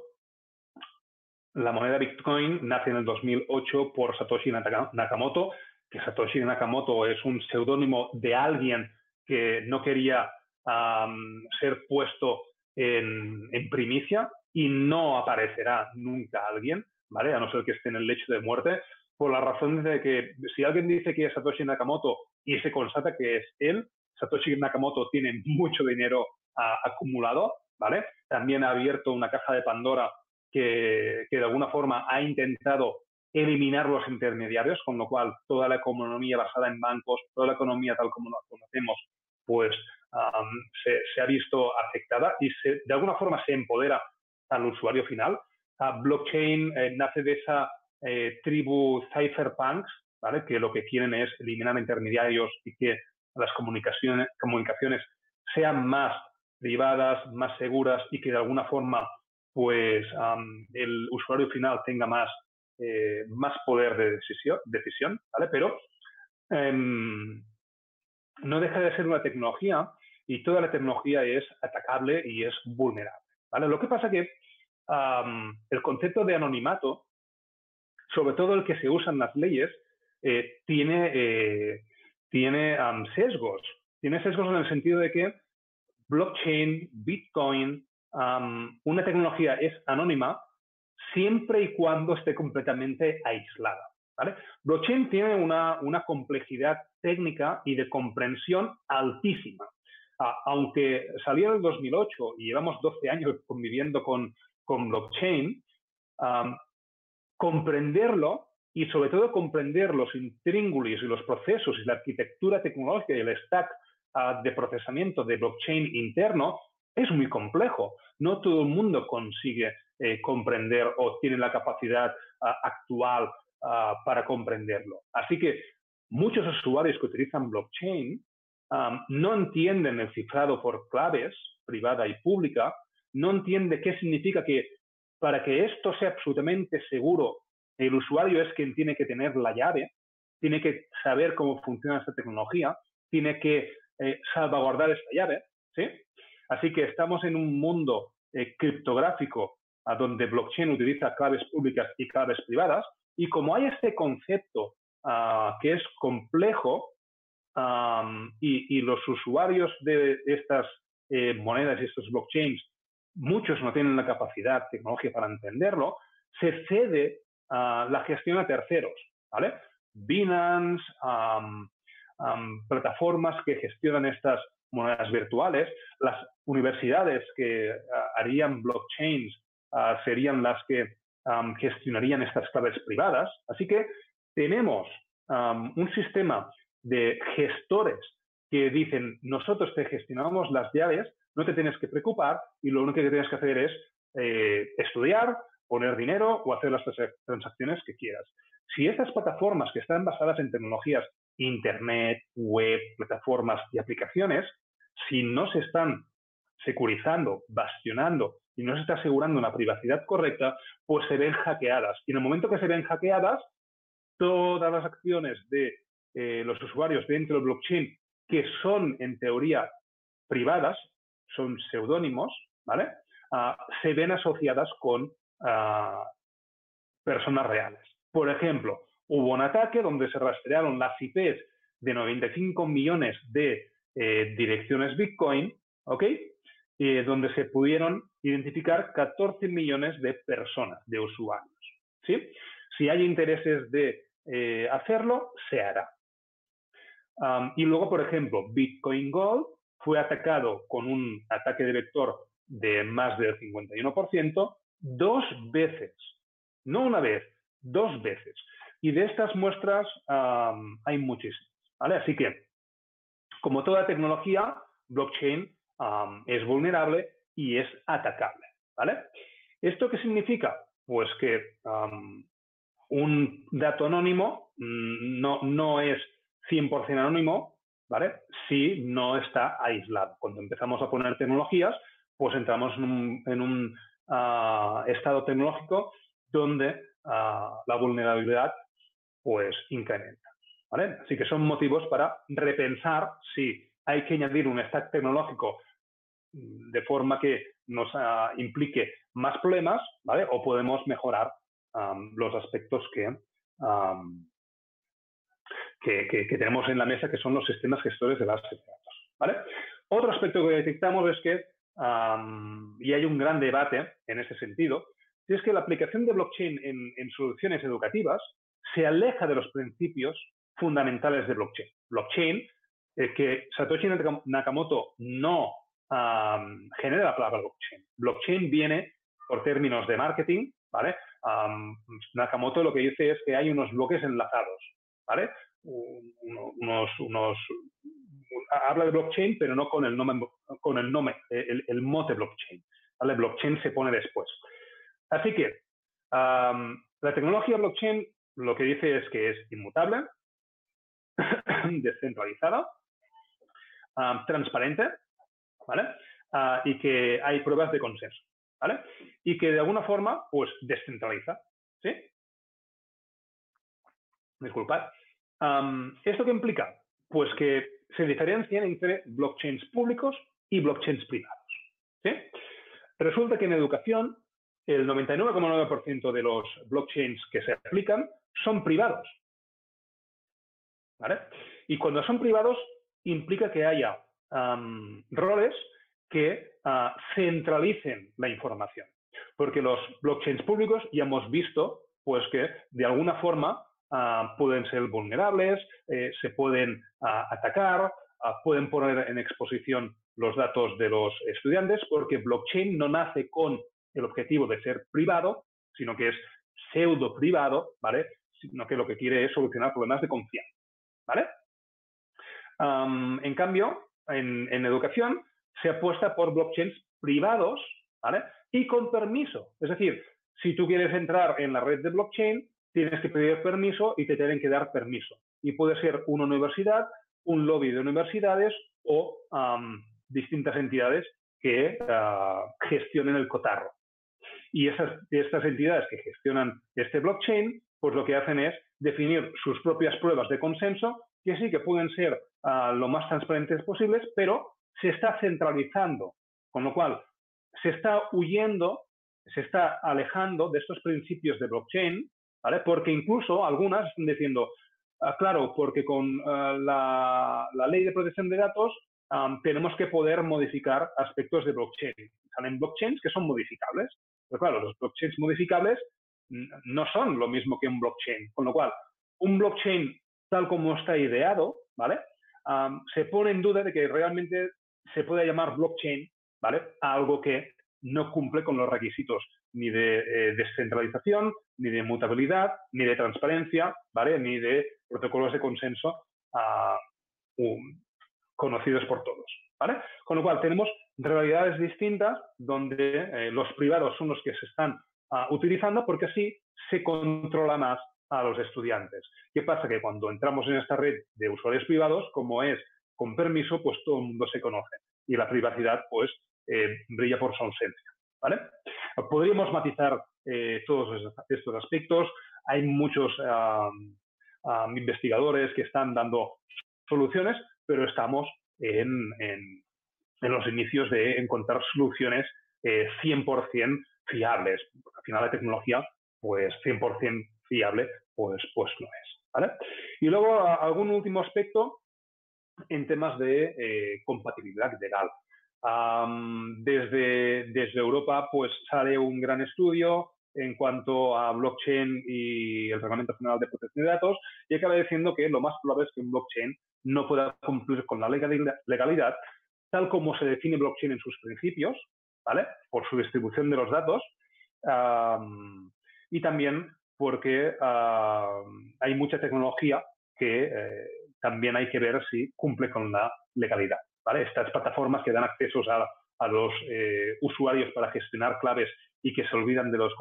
Speaker 3: la moneda Bitcoin nace en el 2008 por Satoshi Nakamoto, que Satoshi Nakamoto es un seudónimo de alguien que no quería ser puesto en, en, primicia y no aparecerá nunca alguien, ¿vale? A no ser que esté en el lecho de muerte, por la razón de que si alguien dice que es Satoshi Nakamoto y se constata que es él, Satoshi Nakamoto tiene <laughs> mucho dinero acumulado, ¿vale? También ha abierto una caja de Pandora que, de alguna forma ha intentado eliminar los intermediarios, con lo cual toda la economía basada en bancos, toda la economía tal como la conocemos, pues se, ha visto afectada y de alguna forma se empodera al usuario final. Uh, blockchain eh, nace de esa eh, tribu cypherpunks, que lo que quieren es eliminar intermediarios y que las comunicaciones, comunicaciones sean más privadas, más seguras y que de alguna forma pues el usuario final tenga más, eh, más poder de decisión, decisión ¿vale? Pero em, no deja de ser una tecnología y toda la tecnología es atacable y es vulnerable. ¿vale? Lo que pasa que el concepto de anonimato, sobre todo el que se usa en las leyes, eh, tiene, eh, tiene sesgos. Tiene sesgos en el sentido de que blockchain, Bitcoin, una tecnología es anónima siempre y cuando esté completamente aislada. Blockchain tiene una, una, complejidad técnica y de comprensión altísima. aunque salió en el 2008 y llevamos 12 años conviviendo con, con blockchain, comprenderlo y sobre todo comprender los intríngulis y los procesos y la arquitectura tecnológica y el stack ah, de procesamiento de blockchain interno es muy complejo. No todo el mundo consigue eh, comprender o tiene la capacidad ah, actual ah, para comprenderlo. Así que muchos usuarios que utilizan blockchain no entienden el cifrado por claves privada y pública, no entienden qué significa que para que esto sea absolutamente seguro, el usuario es quien tiene que tener la llave, tiene que saber cómo funciona esta tecnología, tiene que eh, salvaguardar esta llave, ¿sí? Así que estamos en un mundo eh, criptográfico donde blockchain utiliza claves públicas y claves privadas, y como hay este concepto ah, que es complejo y, los usuarios de estas eh, monedas y estos blockchains, muchos no tienen la capacidad tecnológica para entenderlo, se cede a la gestión a terceros, ¿vale? Binance, plataformas que gestionan estas monedas virtuales, las universidades que ah, harían blockchains ah, serían las que gestionarían estas claves privadas. Así que tenemos un sistema de gestores que dicen, nosotros te gestionamos las llaves, no te tienes que preocupar y lo único que tienes que hacer es eh, estudiar, poner dinero o hacer las transacciones que quieras. Si estas plataformas que están basadas en tecnologías Internet, web, plataformas y aplicaciones, si no se están securizando, bastionando y no se está asegurando una privacidad correcta, pues se ven hackeadas. Y en el momento que se ven hackeadas, todas las acciones de eh, los usuarios dentro del blockchain, que son en teoría privadas, son seudónimos, ¿vale? Ah, se ven asociadas con ah, personas reales. Por ejemplo, hubo un ataque donde se rastrearon las IPs de 95 millones de eh, direcciones Bitcoin, ¿ok? Eh, donde se pudieron identificar 14 millones de personas, de usuarios. ¿sí? Si hay intereses de eh, hacerlo, se hará. y luego, por ejemplo, Bitcoin Gold fue atacado con un ataque de vector de más del 51% dos veces. No una vez, dos veces. Y de estas muestras hay muchísimas. ¿vale? Así que como toda tecnología, blockchain es vulnerable y es atacable. ¿vale? ¿Esto qué significa? Pues que un dato anónimo mm, no, no es 100% anónimo, ¿vale? Si no está aislado. Cuando empezamos a poner tecnologías, pues entramos en un, ah, estado tecnológico donde ah, la vulnerabilidad pues incrementa. Así que son motivos para repensar si hay que añadir un stack tecnológico de forma que nos ah, implique más problemas, ¿vale? O podemos mejorar los aspectos que, que, tenemos en la mesa, que son los sistemas gestores de bases de ¿vale? Otro aspecto que detectamos es que, y hay un gran debate en ese sentido, es que la aplicación de blockchain en soluciones educativas se aleja de los principios fundamentales de blockchain. Blockchain, eh, que Satoshi Nakamoto no genera la palabra blockchain. Blockchain viene por términos de marketing, ¿vale? Nakamoto lo que dice es que hay unos bloques enlazados, ¿vale? Unos, unos, habla de blockchain, pero no con el nombre, con el, nombre el, el mote blockchain. ¿vale? Blockchain se pone después. Así que la tecnología blockchain lo que dice es que es inmutable, <coughs> descentralizada, transparente ¿vale? Ah, y que hay pruebas de consenso, ¿vale? Y que de alguna forma, pues, descentraliza, ¿sí? Disculpad. ¿Esto qué implica? Pues que se diferencian entre blockchains públicos y blockchains privados. Resulta que en educación el 99,9% de los blockchains que se aplican son privados. Y cuando son privados implica que haya roles que ah, centralicen la información. Porque los blockchains públicos ya hemos visto pues que de alguna forma ah, pueden ser vulnerables, eh, se pueden ah, atacar, pueden poner en exposición los datos de los estudiantes, porque blockchain no nace con el objetivo de ser privado, sino que es pseudo privado, ¿vale? Sino que lo que quiere es solucionar problemas de confianza, ¿vale? en cambio, en, educación se apuesta por blockchains privados, ¿vale? Y con permiso. Es decir, si tú quieres entrar en la red de blockchain, tienes que pedir permiso y te tienen que dar permiso. Y puede ser una universidad, un lobby de universidades o distintas entidades que ah, gestionen el cotarro. Y esas, estas entidades que gestionan este blockchain, pues lo que hacen es definir sus propias pruebas de consenso, que sí que pueden ser ah, lo más transparentes posibles, pero se está centralizando, con lo cual se está huyendo, se está alejando de estos principios de blockchain, ¿vale? Porque incluso algunas están diciendo, ah, claro, porque con la, la, ley de protección de datos tenemos que poder modificar aspectos de blockchain. Salen blockchains que son modificables, pero claro, los blockchains modificables no son lo mismo que un blockchain, con lo cual un blockchain tal como está ideado, ¿vale? se pone en duda de que realmente se pueda llamar blockchain, ¿vale? A algo que no cumple con los requisitos ni de eh, descentralización, ni de mutabilidad, ni de transparencia, ¿vale? Ni de protocolos de consenso conocidos por todos. ¿vale? Con lo cual, tenemos realidades distintas donde eh, los privados son los que se están ah, utilizando porque así se controla más a los estudiantes. ¿Qué pasa? Que cuando entramos en esta red de usuarios privados, como es con permiso, pues todo el mundo se conoce y la privacidad pues eh, brilla por su ausencia. ¿vale? Podríamos matizar eh, todos estos aspectos. Hay muchos investigadores que están dando soluciones, pero estamos en, los inicios de encontrar soluciones 100% eh, fiables. Porque al final la tecnología, pues 100% fiable, pues, pues no es. ¿vale? Y luego algún último aspecto en temas de eh, compatibilidad legal. desde, desde Europa pues sale un gran estudio en cuanto a blockchain y el Reglamento General de Protección de Datos y acaba diciendo que lo más probable es que un blockchain no pueda cumplir con la legalidad tal como se define blockchain en sus principios, ¿vale? Por su distribución de los datos y también porque hay mucha tecnología que eh, también hay que ver si cumple con la legalidad, ¿vale? Estas plataformas que dan accesos a, los eh, usuarios para gestionar claves y que se olvidan de, los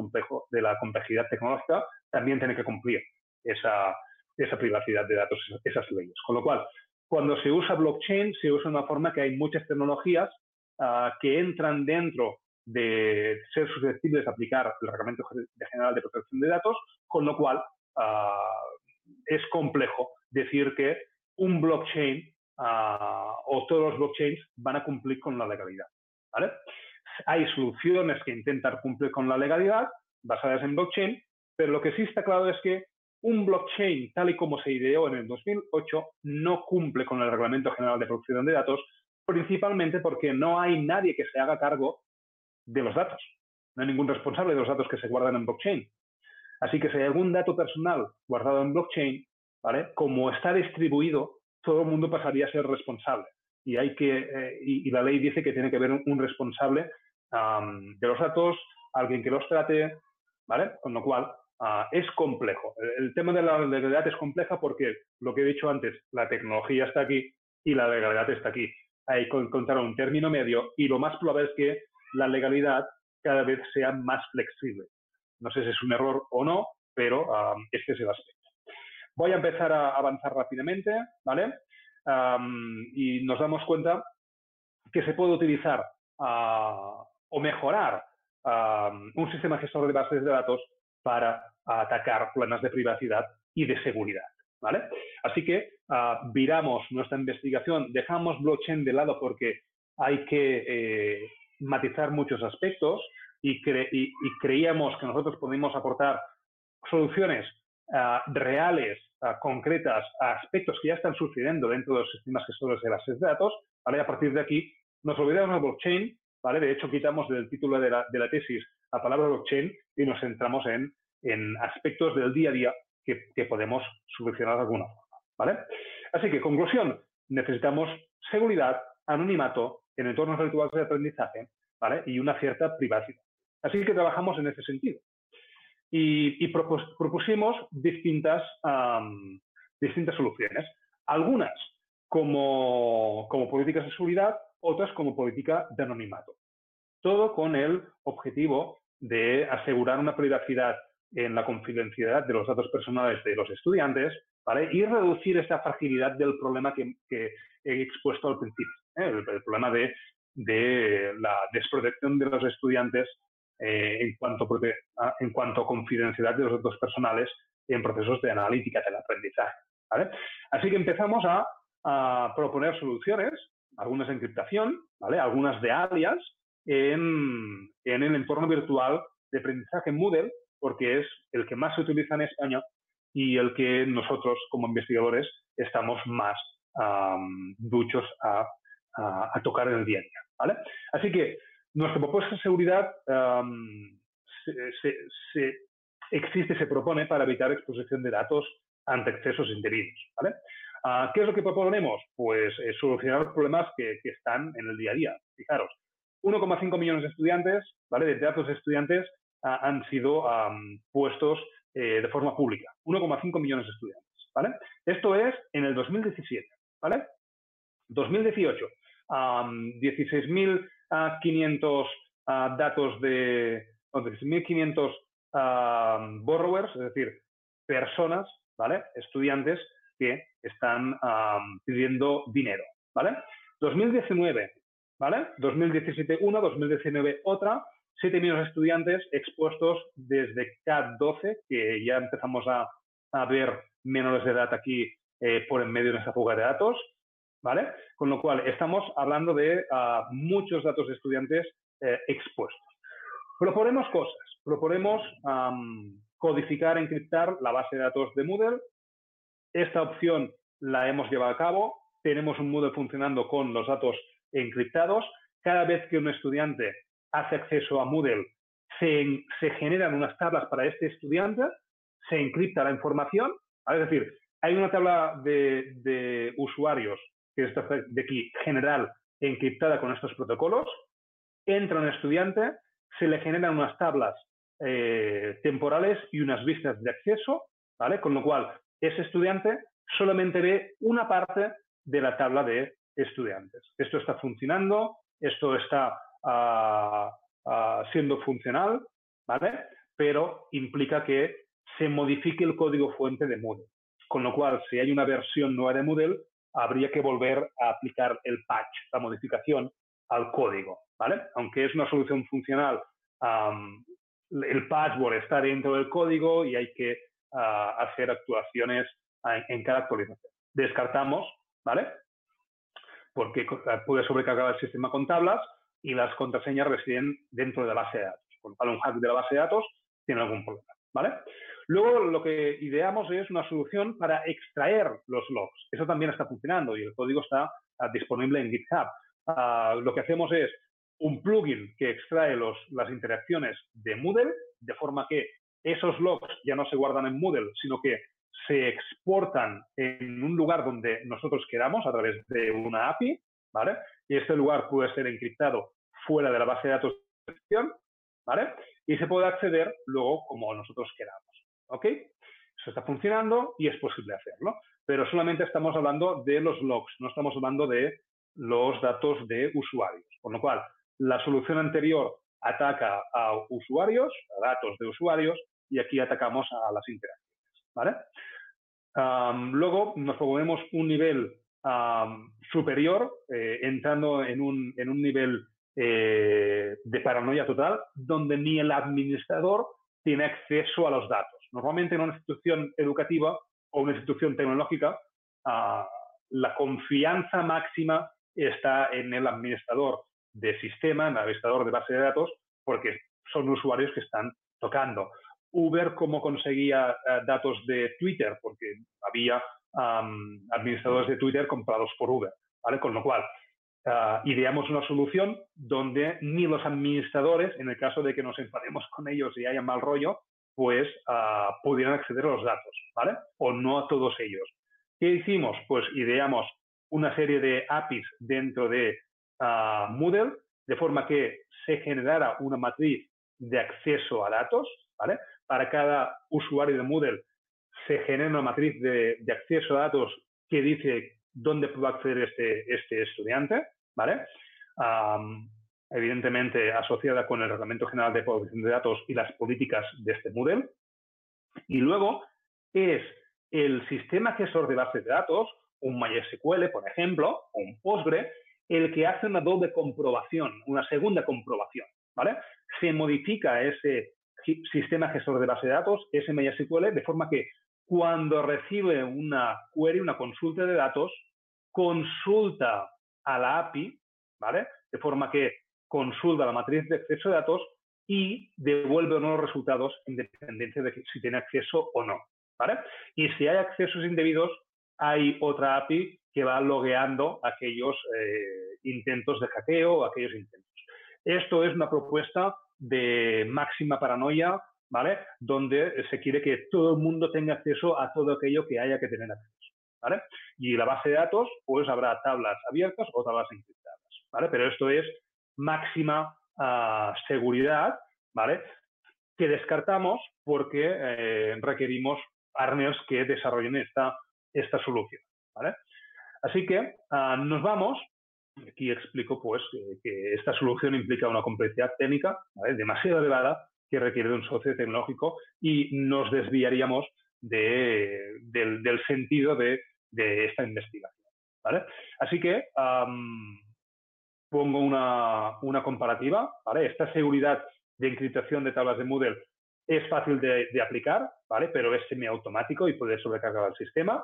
Speaker 3: de la complejidad tecnológica, también tienen que cumplir esa, esa privacidad de datos, esas leyes. Con lo cual, cuando se usa blockchain, se usa de una forma que hay muchas tecnologías ah, que entran dentro de ser susceptibles de aplicar el Reglamento General de Protección de Datos, con lo cual ah, es complejo decir que un blockchain ah, o todos los blockchains van a cumplir con la legalidad. Hay soluciones que intentan cumplir con la legalidad basadas en blockchain, pero lo que sí está claro es que un blockchain, tal y como se ideó en el 2008, no cumple con el Reglamento General de Protección de Datos, principalmente porque no hay nadie que se haga cargo de los datos. No hay ningún responsable de los datos que se guardan en blockchain. Así que si hay algún dato personal guardado en blockchain, como está distribuido, todo el mundo pasaría a ser responsable. Y, hay que, eh, y, la ley dice que tiene que haber un, responsable de los datos, alguien que los trate, ¿vale? Con lo cual, Es complejo. El, tema de la legalidad es compleja porque, lo que he dicho antes, la tecnología está aquí y la legalidad está aquí. Hay que encontrar un término medio y lo más probable es que la legalidad cada vez sea más flexible. No sé si es un error o no, pero este es el aspecto. Voy a empezar a avanzar rápidamente, ¿vale? y nos damos cuenta que se puede utilizar ah, o mejorar un sistema gestor de bases de datos para atacar problemas de privacidad y de seguridad. ¿vale? Así que ah, viramos nuestra investigación, dejamos blockchain de lado porque hay que eh, matizar muchos aspectos y, creíamos que nosotros podíamos aportar soluciones reales, concretas, a aspectos que ya están sucediendo dentro de los sistemas gestores de bases de datos. ¿vale? A partir de aquí nos olvidamos de blockchain, ¿vale? De hecho, quitamos del título de la, tesis la palabra blockchain y nos centramos en, aspectos del día a día que, podemos solucionar de alguna forma, ¿vale? Así que, conclusión, necesitamos seguridad, anonimato en entornos virtuales de aprendizaje, ¿vale? Y una cierta privacidad. Así que trabajamos en ese sentido. Y, propusimos distintas, distintas soluciones. Algunas como, como políticas de seguridad, otras como política de anonimato. Todo con el objetivo de asegurar una privacidad en la confidencialidad de los datos personales de los estudiantes ¿vale? y reducir esta fragilidad del problema que, he expuesto al principio, ¿eh? el, problema de, de, la desprotección de los estudiantes eh, en, cuanto a, en cuanto confidencialidad de los datos personales en procesos de analítica del aprendizaje. ¿vale? Así que empezamos a, a proponer soluciones algunas de encriptación, ¿vale? algunas de alias en, el entorno virtual de aprendizaje Moodle, porque es el que más se utiliza en España y el que nosotros como investigadores estamos más duchos a, a, tocar en el día a día. ¿vale? Así que nuestra propuesta de seguridad se, se, existe, se propone para evitar exposición de datos ante excesos indebidos. Ah, ¿Qué es lo que proponemos? Pues eh, solucionar los problemas que, están en el día a día. Fijaros, 1,5 millones de estudiantes, ¿vale? De datos de estudiantes ah, han sido puestos eh, de forma pública. 1,5 millones de estudiantes, ¿vale? Esto es en el 2017, ¿vale? 2018, 16.500 ah, datos de... 16.500 borrowers, es decir, personas, ¿vale? Estudiantes que están pidiendo dinero, ¿vale? 2019, ¿vale? 2017 una, 2019 otra, 7 millones de estudiantes expuestos desde CAT12, que ya empezamos a, ver menores de edad aquí eh, por en medio de esa fuga de datos, ¿vale? Con lo cual, estamos hablando de ah, muchos datos de estudiantes eh, expuestos. Proponemos cosas, proponemos codificar, encriptar la base de datos de Moodle, esta opción la hemos llevado a cabo. Tenemos un Moodle funcionando con los datos encriptados. Cada vez que un estudiante hace acceso a Moodle, se, generan unas tablas para este estudiante, se encripta la información. Es decir, hay una tabla de, usuarios, que es de aquí, general, encriptada con estos protocolos. Entra un estudiante, se le generan unas tablas eh, temporales y unas vistas de acceso. Con lo cual, ese estudiante solamente ve una parte de la tabla de estudiantes. Esto está funcionando, esto está ah, ah, siendo funcional, ¿vale? Pero implica que se modifique el código fuente de Moodle. Con lo cual, si hay una versión nueva de Moodle, habría que volver a aplicar el patch, la modificación al código, ¿vale? Aunque es una solución funcional, el patchwork está dentro del código y hay que hacer actuaciones en, cada actualización. Descartamos, ¿vale? Porque puede sobrecargar el sistema con tablas y las contraseñas residen dentro de la base de datos. Con lo cual, un hack de la base de datos tiene algún problema, ¿vale? Luego, lo que ideamos es una solución para extraer los logs. Eso también está funcionando y el código está ah, disponible en GitHub. Ah, lo que hacemos es un plugin que extrae las interacciones de Moodle de forma que esos logs ya no se guardan en Moodle, sino que se exportan en un lugar donde nosotros queramos a través de una API, ¿vale? Y este lugar puede ser encriptado fuera de la base de datos de gestión, ¿vale? Y se puede acceder luego como nosotros queramos, ¿ok? Eso está funcionando y es posible hacerlo, pero solamente estamos hablando de los logs, no estamos hablando de los datos de usuarios, con lo cual la solución anterior ataca a usuarios, a datos de usuarios, y aquí atacamos a las interacciones. Luego nos proponemos un nivel superior, eh, entrando en un, en un nivel eh, de paranoia total, donde ni el administrador tiene acceso a los datos. Normalmente en una institución educativa o una institución tecnológica, ah, la confianza máxima está en el administrador de sistema, en el administrador de base de datos, porque son usuarios que están tocando. Uber, ¿cómo conseguía eh, datos de Twitter? Porque había administradores de Twitter comprados por Uber, ¿vale? Con lo cual, uh, ideamos una solución donde ni los administradores, en el caso de que nos enfademos con ellos y haya mal rollo, pues uh, pudieran acceder a los datos, ¿vale? O no a todos ellos. ¿Qué hicimos? Pues ideamos una serie de APIs dentro de uh, Moodle, de forma que se generara una matriz de acceso a datos, ¿vale? Para cada usuario de Moodle se genera una matriz de, acceso a datos que dice dónde puede acceder este, este estudiante, ¿vale? evidentemente asociada con el Reglamento General de Protección de Datos y las políticas de este Moodle. Y luego es el sistema gestor de bases de datos, un MySQL, por ejemplo, o un Postgre, el que hace una doble comprobación, una segunda comprobación, ¿vale? Se modifica ese sistema gestor de base de datos, MySQL, de forma que cuando recibe una query, una consulta de datos, consulta a la API, ¿vale? De forma que consulta la matriz de acceso de datos y devuelve unos resultados en de si tiene acceso o no, ¿vale? Y si hay accesos indebidos, hay otra API que va logueando aquellos eh, intentos de hackeo o aquellos intentos. Esto es una propuesta de máxima paranoia ¿vale? Donde se quiere que todo el mundo tenga acceso a todo aquello que haya que tener acceso, ¿vale? Y la base de datos, pues habrá tablas abiertas o tablas encriptadas, ¿vale? Pero esto es máxima ah, seguridad, ¿vale? Que descartamos porque eh, requerimos partners que desarrollen esta, esta solución, ¿vale? Así que ah, nos vamos aquí explico pues que, esta solución implica una complejidad técnica demasiado elevada que requiere de un socio tecnológico y nos desviaríamos del, sentido de, esta investigación. ¿vale? Así que pongo una, comparativa. ¿vale? Esta seguridad de encriptación de tablas de Moodle es fácil de, aplicar, ¿vale? pero es semiautomático y puede sobrecargar el sistema.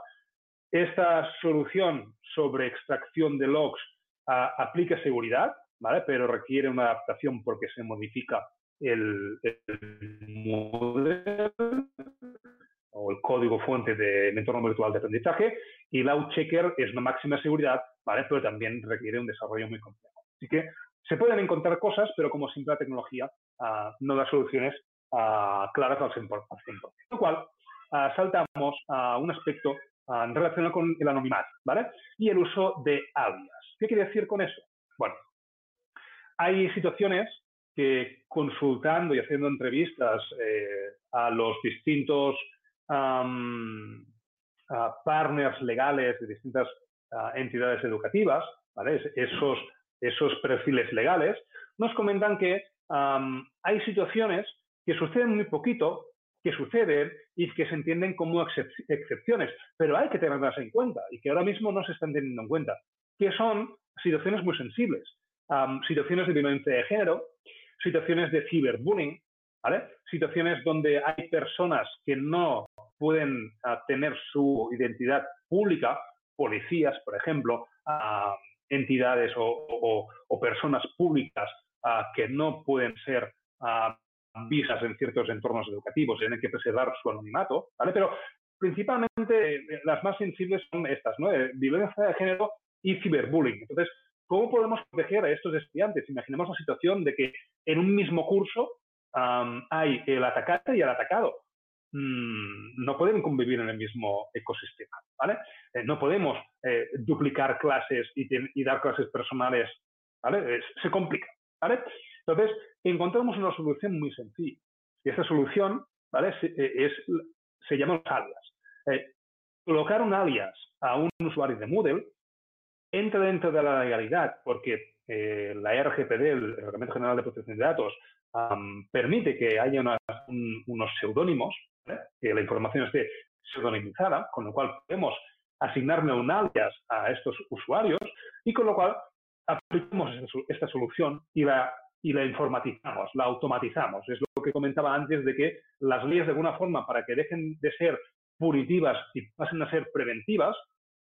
Speaker 3: Esta solución sobre extracción de logs aplica seguridad, ¿vale? pero requiere una adaptación porque se modifica el, modelo o el código fuente del entorno virtual de aprendizaje y el Checker es una máxima seguridad, ¿vale? pero también requiere un desarrollo muy complejo. Así que se pueden encontrar cosas, pero como siempre la tecnología uh, no da soluciones uh, claras al 100%. Con lo cual, uh, saltamos a un aspecto relacionado con el anonimato ¿vale? y el uso de alias. ¿Qué quiere decir con eso? Bueno, hay situaciones que consultando y haciendo entrevistas eh, a los distintos partners legales de distintas entidades educativas, esos, esos perfiles legales, nos comentan que hay situaciones que suceden muy poquito, que suceden y que se entienden como excepciones, pero hay que tenerlas en cuenta y que ahora mismo no se están teniendo en cuenta, que son situaciones muy sensibles, situaciones de violencia de género, situaciones de ciberbullying, ¿vale? Situaciones donde hay personas que no pueden ah, tener su identidad pública, policías, por ejemplo, entidades o, personas públicas ah, que no pueden ser visas en ciertos entornos educativos, tienen que preservar su anonimato, ¿vale? Pero principalmente eh, las más sensibles son estas, ¿no? Eh, violencia de género y ciberbullying. Entonces, ¿Cómo podemos proteger a estos estudiantes? Imaginemos la situación de que en un mismo curso hay el atacante y el atacado. Mm, no pueden convivir en el mismo ecosistema, ¿vale? Eh, no podemos eh, duplicar clases y, dar clases personales, ¿vale? se complica, ¿vale? Entonces, encontramos una solución muy sencilla. Y esta solución, ¿vale? Eh, es, se llama alias. colocar un alias a un usuario de Moodle entra dentro de la legalidad porque eh, la RGPD, el Reglamento General de Protección de Datos, permite que haya unos seudónimos, que la información esté pseudonimizada, con lo cual podemos asignarme un alias a estos usuarios y con lo cual aplicamos esta solución y la, y la informatizamos, la automatizamos. Es lo que comentaba antes de que las leyes de alguna forma, para que dejen de ser punitivas y pasen a ser preventivas,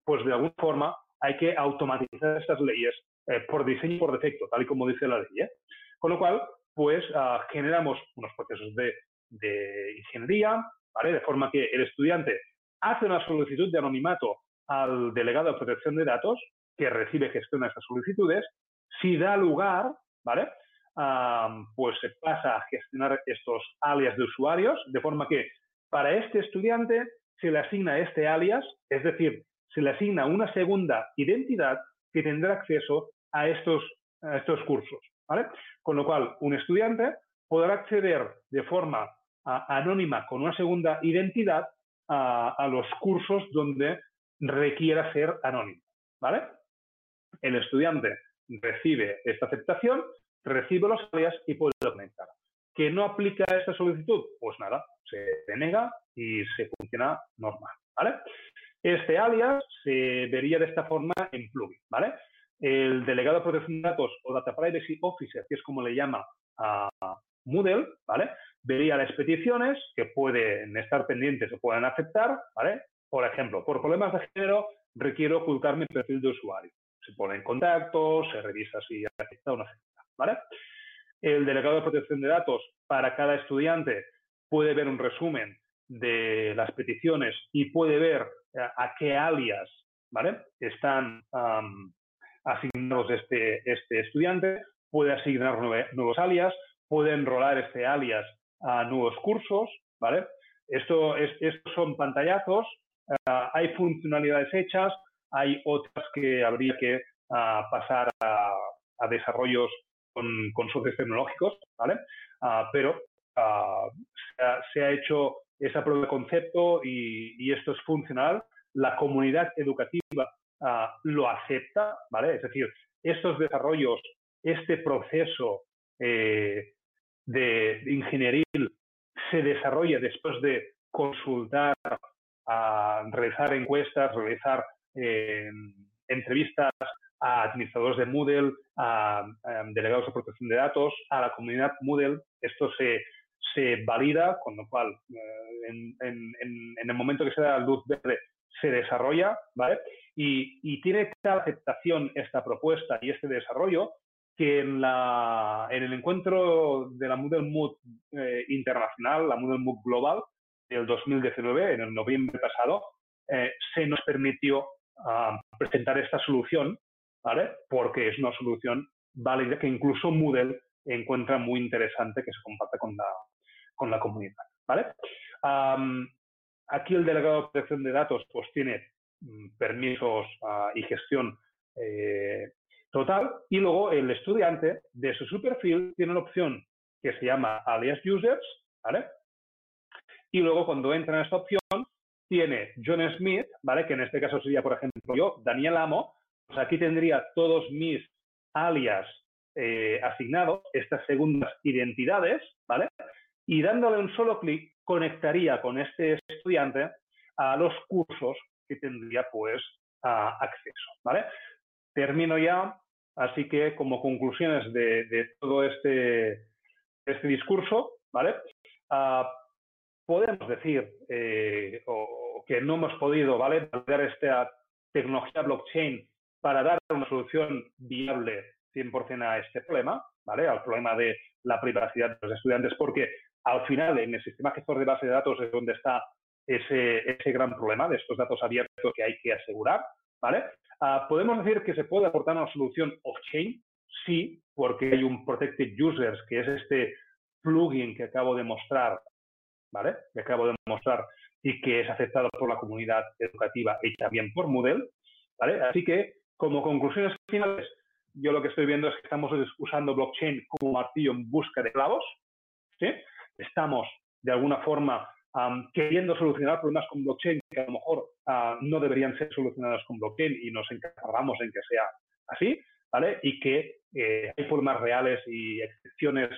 Speaker 3: pues de alguna forma hay que automatizar estas leyes eh, por diseño y por defecto, tal y como dice la ley. ¿eh? Con lo cual, pues ah, generamos unos procesos de, ingeniería, ¿vale? De forma que el estudiante hace una solicitud de anonimato al delegado de protección de datos, que recibe gestiona esas solicitudes. Si da lugar, ¿vale? Pues se pasa a gestionar estos alias de usuarios, de forma que para este estudiante se le asigna este alias, es decir, se le asigna una segunda identidad que tendrá acceso a estos, a estos cursos. Con lo cual, un estudiante podrá acceder de forma anónima con una segunda identidad a, los cursos donde requiera ser anónimo. El estudiante recibe esta aceptación, recibe los alias y puede documentar. ¿Que no aplica esta solicitud? Pues nada, se denega y se funciona normal. Este alias se vería de esta forma en plugin. ¿vale? El delegado de protección de datos o Data Privacy Officer, que es como le llama a Moodle, ¿vale? vería las peticiones que pueden estar pendientes o pueden aceptar, ¿vale? Por ejemplo, por problemas de género requiero ocultar mi perfil de usuario. Se pone en contacto, se revisa si acepta o no El delegado de protección de datos para cada estudiante puede ver un resumen de las peticiones y puede ver eh, a, qué alias. Están asignados este, este estudiante, puede asignar nuevos alias, puede enrolar este alias a nuevos cursos. Esto es, estos son pantallazos, ah, hay funcionalidades hechas, hay otras que habría que ah, pasar a, desarrollos con, con, socios tecnológicos, ¿vale? Ah, pero se ha, hecho esa prueba de concepto y, esto es funcional. La comunidad educativa lo acepta, ¿vale? Es decir, estos desarrollos, este proceso eh, de, ingeniería se desarrolla después de consultar, realizar encuestas, realizar eh, entrevistas a administradores de Moodle, a, delegados de protección de datos, a la comunidad Moodle. Esto se, se valida, con lo cual eh, en, el momento que se da la luz verde se desarrolla, ¿vale? Y, y tiene tal aceptación esta propuesta y este desarrollo que en, la, en el encuentro de la Moodle Mood eh, internacional, la Moodle Mood Global del 2019, en el noviembre pasado, eh, se nos permitió ah, presentar esta solución, Porque es una solución válida que incluso Moodle encuentra muy interesante que se comparte con la, con la comunidad, ¿vale? aquí el delegado de protección de datos pues tiene mm, permisos ah, y gestión eh, Total, y luego el estudiante de su perfil tiene una opción que se llama alias users, ¿vale? Y luego cuando entra en esta opción, tiene John Smith, ¿vale? Que en este caso sería, por ejemplo, yo, Daniel Amo, aquí tendría todos mis alias eh, asignados, estas segundas identidades, ¿vale? Y dándole un solo clic, conectaría con este estudiante a los cursos que tendría, pues, acceso, ¿vale? Termino ya Así que, como conclusiones de, todo este, este, discurso, ¿vale? Ah, podemos decir eh, que no hemos podido ¿vale? validar esta tecnología blockchain para dar una solución viable 100% a este problema, ¿vale? al problema de la privacidad de los estudiantes, porque al final en el sistema gestor de base de datos es donde está ese, ese gran problema de estos datos abiertos que hay que asegurar. ¿vale? Ah, ¿Podemos decir que se puede aportar una solución off-chain? Sí, porque hay un Protected Users, que es este plugin que acabo de mostrar, ¿vale? Que acabo de mostrar y que es aceptado por la comunidad educativa y también por Moodle, ¿vale? Así que, como conclusiones finales, yo lo que estoy viendo es que estamos usando blockchain como martillo en busca de clavos, ¿sí? Estamos, de alguna forma, queriendo solucionar problemas con blockchain que a lo mejor ah, no deberían ser solucionados con blockchain y nos encargamos en que sea así, ¿vale? Y que eh, hay problemas reales y excepciones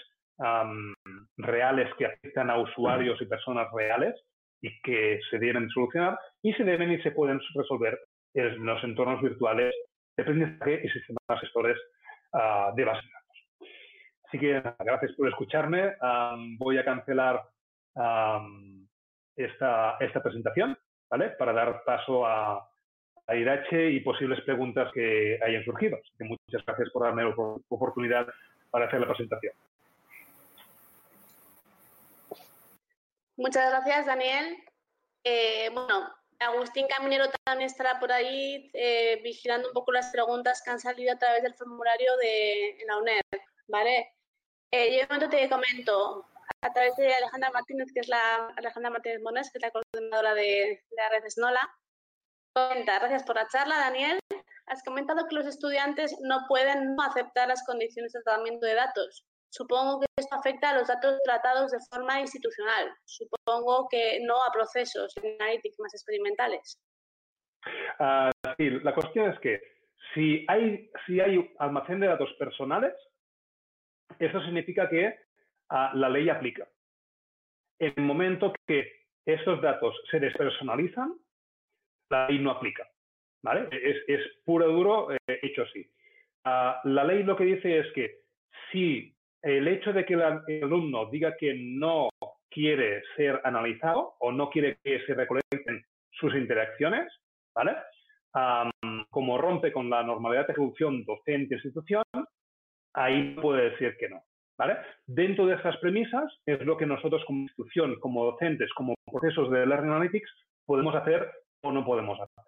Speaker 3: reales que afectan a usuarios y personas reales, y que se deben solucionar y se deben y se pueden resolver en los entornos virtuales de aprendizaje y sistemas gestores uh, de base de datos. Así que gracias por escucharme. Voy a cancelar esta, esta presentación ¿vale? para dar paso a, a Irache y posibles preguntas que hayan surgido. Así que muchas gracias por darme la oportunidad para hacer la presentación.
Speaker 2: Muchas gracias, Daniel. Eh, bueno, Agustín Caminero también estará por ahí eh, vigilando un poco las preguntas que han salido a través del formulario de la UNED, ¿vale? Eh, yo te comento, a través de Alejandra Martínez, que es la Alejandra Martínez Mones, que es la coordinadora de, la red SNOLA. Comenta, gracias por la charla, Daniel. Has comentado que los estudiantes no pueden aceptar las condiciones de tratamiento de datos. Supongo que esto afecta a los datos tratados de forma institucional. Supongo que no a procesos analíticos más experimentales.
Speaker 3: Uh, sí, la cuestión es que si hay, si hay almacén de datos personales, eso significa que uh, la ley aplica. En el momento que esos datos se despersonalizan, la ley no aplica. ¿vale? Es, es puro duro eh, hecho así. Uh, la ley lo que dice es que si el hecho de que el alumno diga que no quiere ser analizado o no quiere que se recolecten sus interacciones, ¿vale? como rompe con la normalidad de ejecución docente-institución, ahí puede decir que no, ¿vale? Dentro de esas premisas es lo que nosotros como institución, como docentes, como procesos de Learning Analytics podemos hacer o no podemos hacer,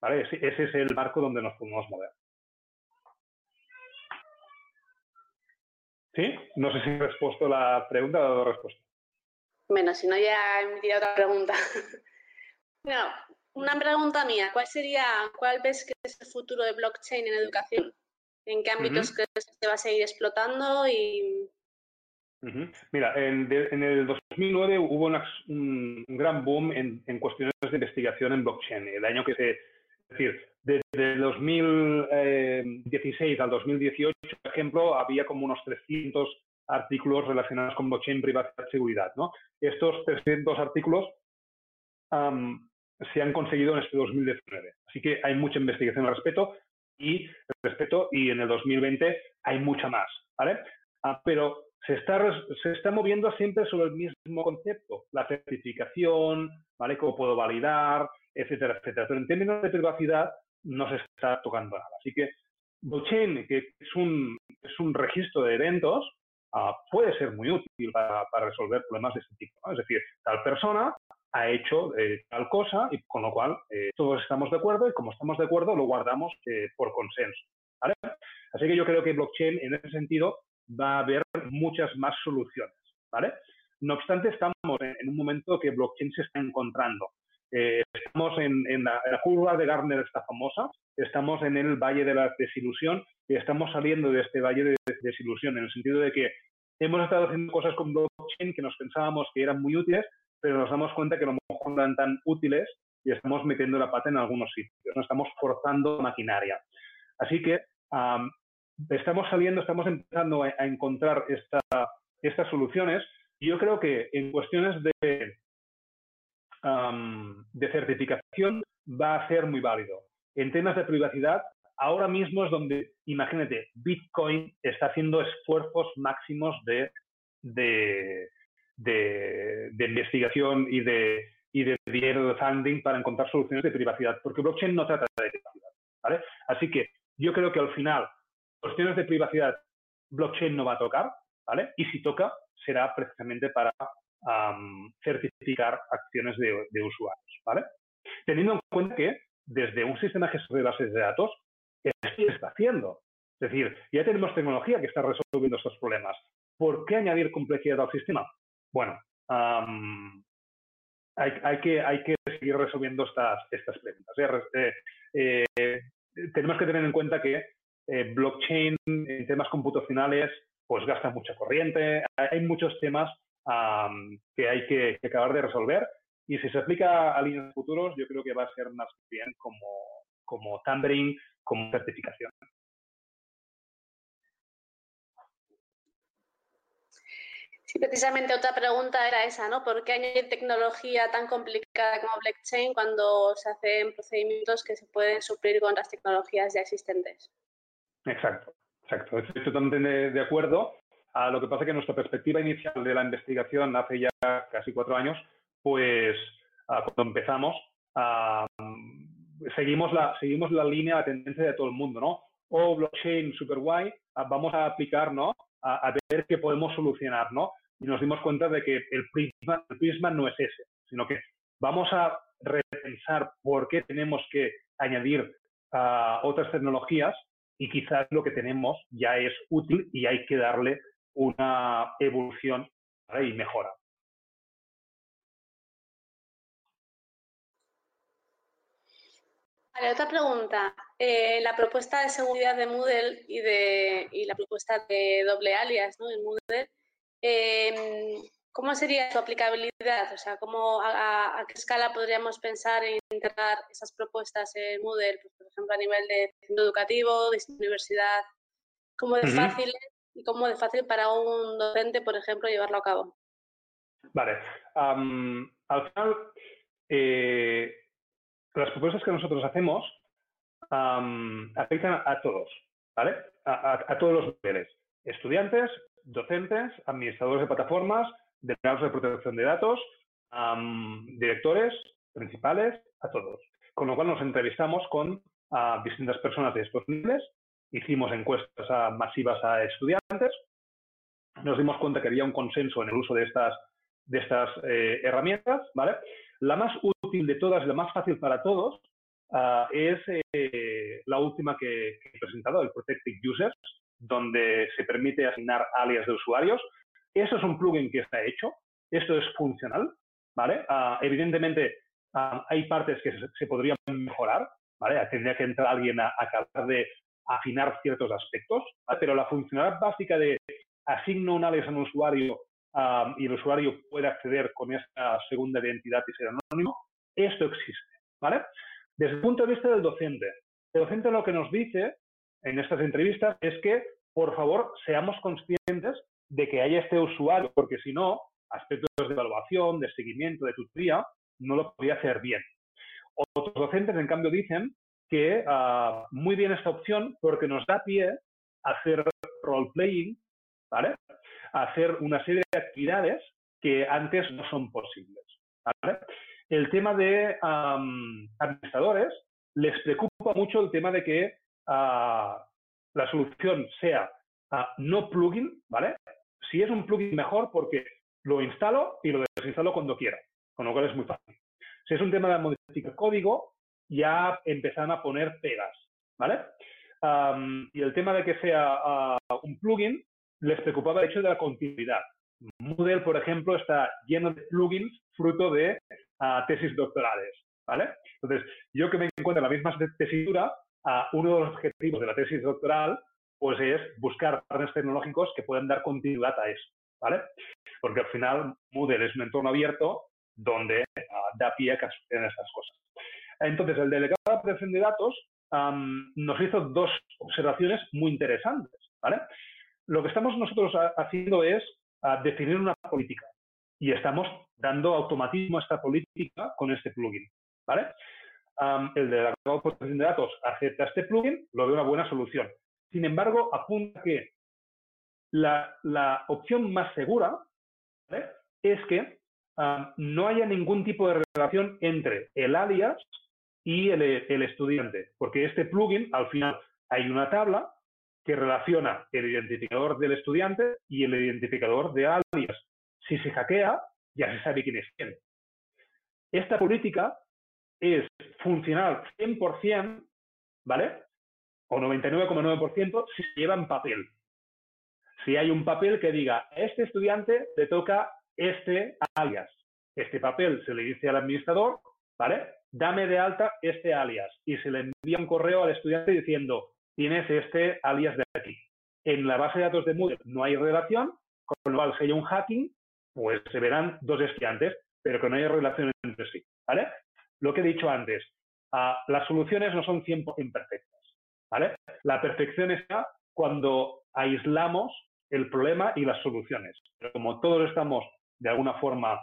Speaker 3: ¿vale? Ese es el marco donde nos podemos mover. ¿Sí? No sé si he respuesto la pregunta o he dado respuesta.
Speaker 2: Bueno, si no ya he metido otra pregunta. <laughs> bueno, una pregunta mía. ¿Cuál sería, cuál ves que es el futuro de blockchain en educación? ¿En qué ámbitos crees que se va a seguir explotando? Y...
Speaker 3: Mira, en, el 2009 hubo un, gran boom en, en, cuestiones de investigación en blockchain. El año que se... Es decir, desde el 2016 al 2018, por ejemplo, había como unos 300 artículos relacionados con blockchain, privacidad seguridad. Estos 300 artículos se han conseguido en este 2019. Así que hay mucha investigación al respecto y, respecto, y en el 2020 hay mucha más. ¿vale? Ah, pero se está, se está moviendo siempre sobre el mismo concepto, la certificación, ¿vale? Cómo puedo validar, etcétera, etcétera. Pero en términos de privacidad, no se está tocando nada. Así que blockchain, que es un, es un registro de eventos, uh, puede ser muy útil para, para, resolver problemas de este tipo. ¿no? Es decir, tal persona ha hecho eh, tal cosa y con lo cual eh, todos estamos de acuerdo y como estamos de acuerdo lo guardamos eh, por consenso. ¿vale? Así que yo creo que blockchain en ese sentido va a haber muchas más soluciones. ¿vale? No obstante, estamos en, en un momento que blockchain se está encontrando. Eh, estamos en, la, curva de Gartner, esta famosa, estamos en el valle de la desilusión y estamos saliendo de este valle de desilusión en el sentido de que hemos estado haciendo cosas con blockchain que nos pensábamos que eran muy útiles, pero nos damos cuenta que a lo mejor no eran tan útiles y estamos metiendo la pata en algunos sitios, no estamos forzando maquinaria. Así que estamos saliendo, estamos empezando a, a encontrar esta, estas soluciones yo creo que en cuestiones de de certificación va a ser muy válido. En temas de privacidad, ahora mismo es donde, imagínate, Bitcoin está haciendo esfuerzos máximos de, de, de, investigación y de, y de dinero de funding para encontrar soluciones de privacidad, porque blockchain no trata de privacidad. ¿vale? Así que yo creo que al final, cuestiones de privacidad, blockchain no va a tocar, ¿vale? Y si toca, será precisamente para certificar acciones de, usuarios, ¿vale? Teniendo en cuenta que desde un sistema gestor de bases de datos, esto está haciendo. Es decir, ya tenemos tecnología que está resolviendo estos problemas. ¿Por qué añadir complejidad al sistema? Bueno, hay, que, hay que seguir resolviendo estas, estas preguntas. ¿eh? Eh, eh, tenemos que tener en cuenta que blockchain en temas computacionales pues gasta mucha corriente. Hay muchos temas que hay que, acabar de resolver. Y si se aplica a líneas futuros, yo creo que va a ser más bien como, como Tambering, como certificación.
Speaker 2: Sí, precisamente otra pregunta era esa, ¿no? ¿Por qué añadir tecnología tan complicada como blockchain cuando se hacen procedimientos que se pueden suplir con las tecnologías ya existentes?
Speaker 3: Exacto, exacto. Estoy totalmente de, acuerdo. A lo que pasa es que nuestra perspectiva inicial de la investigación hace ya casi cuatro años, pues cuando empezamos, seguimos, la, seguimos la línea, la tendencia de todo el mundo, ¿no? O blockchain super guay, vamos a aplicar, ¿no? A, ver qué podemos solucionar, ¿no? Y nos dimos cuenta de que el prisma, el prisma no es ese, sino que vamos a repensar por qué tenemos que añadir otras tecnologías y quizás lo que tenemos ya es útil y hay que darle una evolución y mejora.
Speaker 2: otra pregunta. Eh, la propuesta de seguridad de Moodle y, de, y la propuesta de doble alias ¿no? en Moodle, em, ¿cómo sería su aplicabilidad? O sea, ¿cómo, a, qué escala podríamos pensar en integrar esas propuestas en Moodle, pues, por ejemplo, a nivel de centro educativo, de universidad? ¿Cómo de fácil y cómo de fácil para un docente, por ejemplo, llevarlo a cabo?
Speaker 3: Vale. al final, eh, las propuestas que nosotros hacemos afectan a todos, ¿vale? A, todos los niveles. Estudiantes, docentes, administradores de plataformas, delegados de protección de datos, directores, principales, a todos. Con lo cual nos entrevistamos con distintas personas de estos niveles, hicimos encuestas masivas a estudiantes, nos dimos cuenta que había un consenso en el uso de estas, de estas eh, herramientas, ¿vale? La más útil de todas, la más fácil para todos, ah, es eh, la última que, he presentado, el Protected Users, donde se permite asignar alias de usuarios. Eso es un plugin que está hecho, esto es funcional, ¿vale? Ah, evidentemente ah, hay partes que se, podrían mejorar, ¿vale? Tendría que entrar alguien a, acabar de afinar ciertos aspectos, pero la funcionalidad básica de asigno un alias a un usuario y el usuario puede acceder con esta segunda identidad y ser anónimo, esto existe, ¿vale? Desde el punto de vista del docente, el docente lo que nos dice en estas entrevistas es que, por favor, seamos conscientes de que haya este usuario, porque si no, aspectos de evaluación, de seguimiento, de tutoría, no lo podría hacer bien. Otros docentes, en cambio, dicen que ah, muy bien esta opción porque nos da pie a hacer role-playing, ¿vale? hacer una serie de actividades que antes no son posibles. El tema de administradores les preocupa mucho el tema de que ah, la solución sea ah, no plugin, ¿vale? Si es un plugin mejor porque lo instalo y lo desinstalo cuando quiera, con lo cual es muy fácil. Si es un tema de modificar código, ya empezan a poner pegas, ¿vale? y el tema de que sea ah, un plugin, les preocupaba el hecho de la continuidad. Moodle, por ejemplo, está lleno de plugins fruto de ah, tesis doctorales. ¿vale? Entonces, yo que me encuentro en la misma tesitura, uh, uno de los objetivos de la tesis doctoral pues es buscar partners tecnológicos que puedan dar continuidad a eso. ¿vale? Porque al final Moodle es un entorno abierto donde ah, da pie a que sucedan estas cosas. Entonces, el delegado de protección de datos nos hizo dos observaciones muy interesantes. Lo que estamos nosotros haciendo es definir una política y estamos dando automatismo a esta política con este plugin. el de la protección de datos acepta este plugin, lo ve una buena solución. Sin embargo, apunta que la, opción más segura es que no haya ningún tipo de relación entre el alias y el estudiante, porque este plugin, al final, hay una tabla que relaciona el identificador del estudiante y el identificador de alias. Si se hackea, ya se sabe quién es quién. Esta política es funcional 100%, ¿vale? O 99,9% si se lleva en papel. Si hay un papel que diga, a este estudiante le toca este alias. Este papel se le dice al administrador, ¿vale? Dame de alta este alias. Y se le envía un correo al estudiante diciendo, tienes este alias de aquí. En la base de datos de Moodle no hay relación, con lo cual si hay un hacking, pues se verán dos estudiantes, pero que no hay relación entre sí. ¿vale? Lo que he dicho antes, ah, las soluciones no son 100% perfectas. ¿vale? La perfección está cuando aislamos el problema y las soluciones. Pero como todos estamos de alguna forma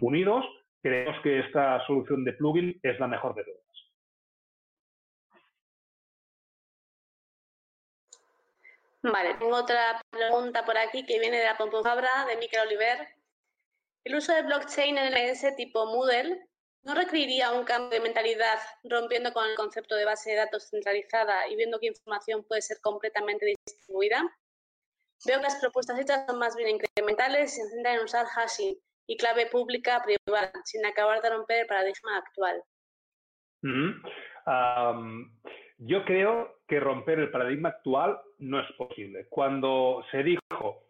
Speaker 3: unidos, creemos que esta solución de plugin es la mejor de todas.
Speaker 2: Vale, tengo otra pregunta por aquí que viene de la Fabra, de Miquel Oliver. ¿El uso de blockchain en ese tipo Moodle no requeriría un cambio de mentalidad rompiendo con el concepto de base de datos centralizada y viendo que información puede ser completamente distribuida? Veo que las propuestas hechas son más bien incrementales y se centran en usar hashing y clave pública privada, sin acabar de romper el paradigma actual.
Speaker 3: yo creo que romper el paradigma actual no es posible. Cuando se dijo,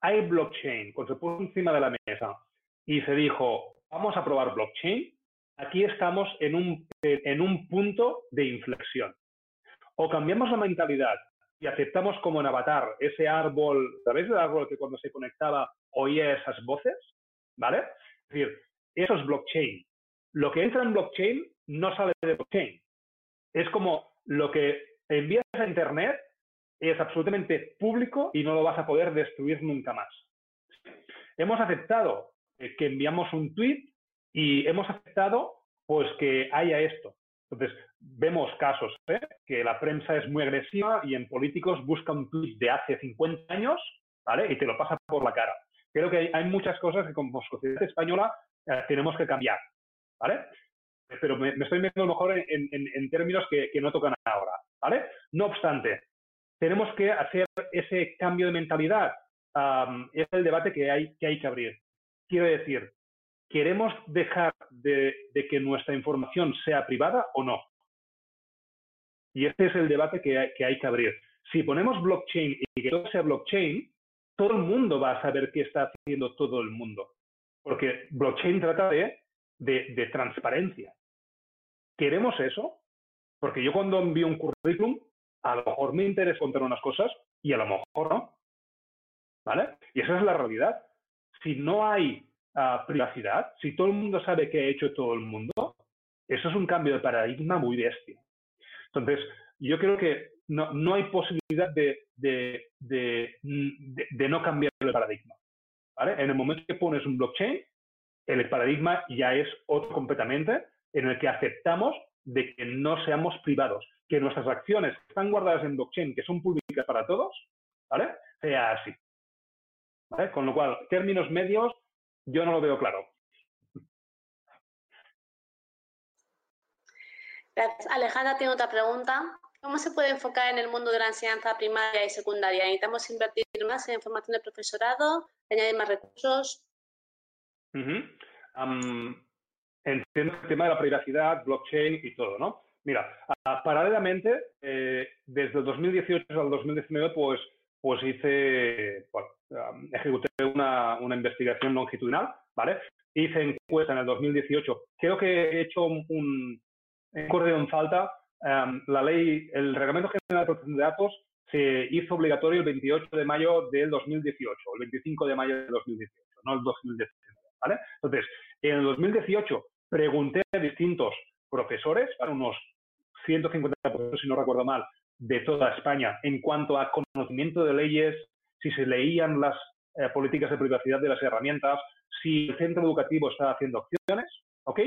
Speaker 3: hay blockchain, cuando se puso encima de la mesa y se dijo, vamos a probar blockchain, aquí estamos en un, en un punto de inflexión. O cambiamos la mentalidad y aceptamos como en Avatar ese árbol, ¿sabéis el árbol que cuando se conectaba oía esas voces? ¿Vale? Es decir, eso es blockchain. Lo que entra en blockchain no sale de blockchain. Es como lo que envías a Internet es absolutamente público y no lo vas a poder destruir nunca más. Hemos aceptado que enviamos un tweet y hemos aceptado pues que haya esto. Entonces, vemos casos ¿eh? que la prensa es muy agresiva y en políticos busca un tweet de hace 50 años ¿vale? y te lo pasa por la cara. Creo que hay, muchas cosas que como sociedad española eh, tenemos que cambiar. ¿vale? Pero me, estoy viendo mejor en, términos que, no tocan ahora. ¿vale? No obstante, tenemos que hacer ese cambio de mentalidad. es el debate que hay, que abrir. Quiero decir, ¿queremos dejar de, que nuestra información sea privada o no? Y este es el debate que hay, que abrir. Si ponemos blockchain y que todo sea blockchain, todo el mundo va a saber qué está haciendo todo el mundo. Porque blockchain trata de, de, transparencia. ¿Queremos eso? Porque yo cuando envío un currículum, a lo mejor me interesa contar unas cosas y a lo mejor no. ¿Vale? Y esa es la realidad. Si no hay privacidad, si todo el mundo sabe qué ha hecho todo el mundo, eso es un cambio de paradigma muy bestia. Entonces, yo creo que no, no hay posibilidad de, de, de, no cambiar el paradigma. En el momento que pones un blockchain, el paradigma ya es otro completamente en el que aceptamos de que no seamos privados, que nuestras acciones están guardadas en blockchain, que son públicas para todos, ¿vale? Sea así. Con lo cual, términos medios, yo no lo veo claro.
Speaker 2: Alejandra tiene otra pregunta. ¿Cómo se puede enfocar en el mundo de la enseñanza primaria y secundaria? ¿Necesitamos invertir más en formación de profesorado? ¿Añadir más recursos?
Speaker 3: entiendo el tema de la privacidad, blockchain y todo, ¿no? Mira, paralelamente, eh, desde el 2018 al 2019, pues, pues hice, bueno, ejecuté una, investigación longitudinal, ¿vale? Hice encuesta en el 2018. Creo que he hecho un, un en falta. La ley, el Reglamento General de Protección de Datos se hizo obligatorio el 28 de mayo del 2018, el 25 de mayo del 2018, no el 2019, ¿vale? Entonces, en el 2018 pregunté a distintos profesores, unos 150 profesores, si no recuerdo mal, de toda España, en cuanto a conocimiento de leyes, si se leían las eh, políticas de privacidad de las herramientas, si el centro educativo está haciendo acciones, ¿ok?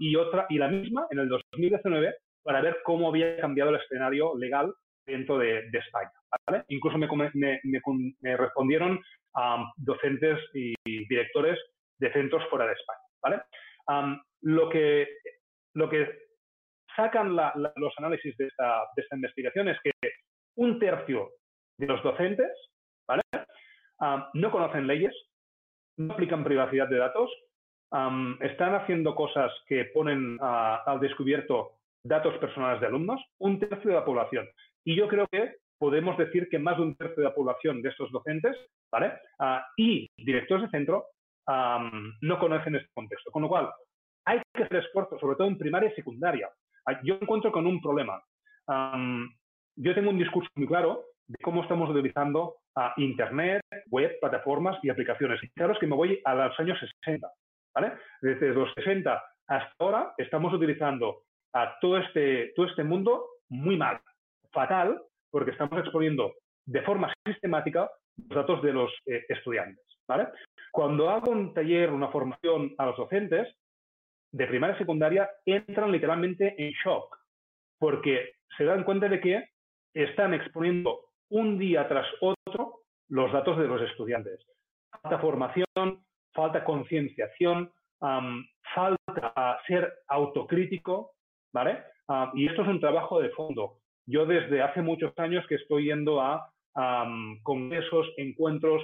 Speaker 3: y otra, y la misma en el 2019 para ver cómo había cambiado el escenario legal dentro de, España. Incluso me, respondieron docentes y directores de centros fuera de España. lo, que, lo que sacan los análisis de esta, investigación es que un tercio de los docentes no conocen leyes, no aplican privacidad de datos, están haciendo cosas que ponen al descubierto datos personales de alumnos, un tercio de la población. Y yo creo que podemos decir que más de un tercio de la población de estos docentes. Ah, y directores de centro no conocen este contexto. Con lo cual, hay que hacer esfuerzos, sobre todo en primaria y secundaria. Ah, yo encuentro con un problema. yo tengo un discurso muy claro de cómo estamos utilizando a Internet, web, plataformas y aplicaciones. Y claro es que me voy a los años 60. ¿vale? Desde los 60 hasta ahora estamos utilizando a todo este, todo este mundo muy mal, fatal, porque estamos exponiendo de forma sistemática los datos de los eh, estudiantes. Cuando hago un taller, una formación a los docentes de primaria y secundaria, entran literalmente en shock, porque se dan cuenta de que están exponiendo un día tras otro los datos de los estudiantes. Falta formación, falta concienciación, falta ser autocrítico, ¿vale? y esto es un trabajo de fondo. Yo desde hace muchos años que estoy yendo a congresos, encuentros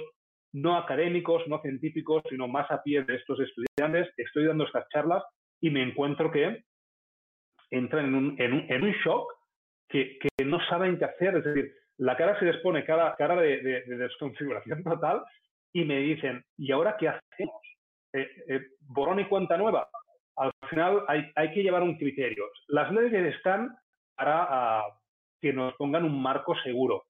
Speaker 3: no académicos, no científicos, sino más a pie de estos estudiantes, estoy dando estas charlas y me encuentro que entran en un, shock que, no saben qué hacer. Es decir, la cara se les pone cara, de, desconfiguración total y me dicen, ¿y ahora qué hacemos? Eh, eh, borrón y cuenta nueva. Al final hay, que llevar un criterio. Las leyes están para ah, que nos pongan un marco seguro.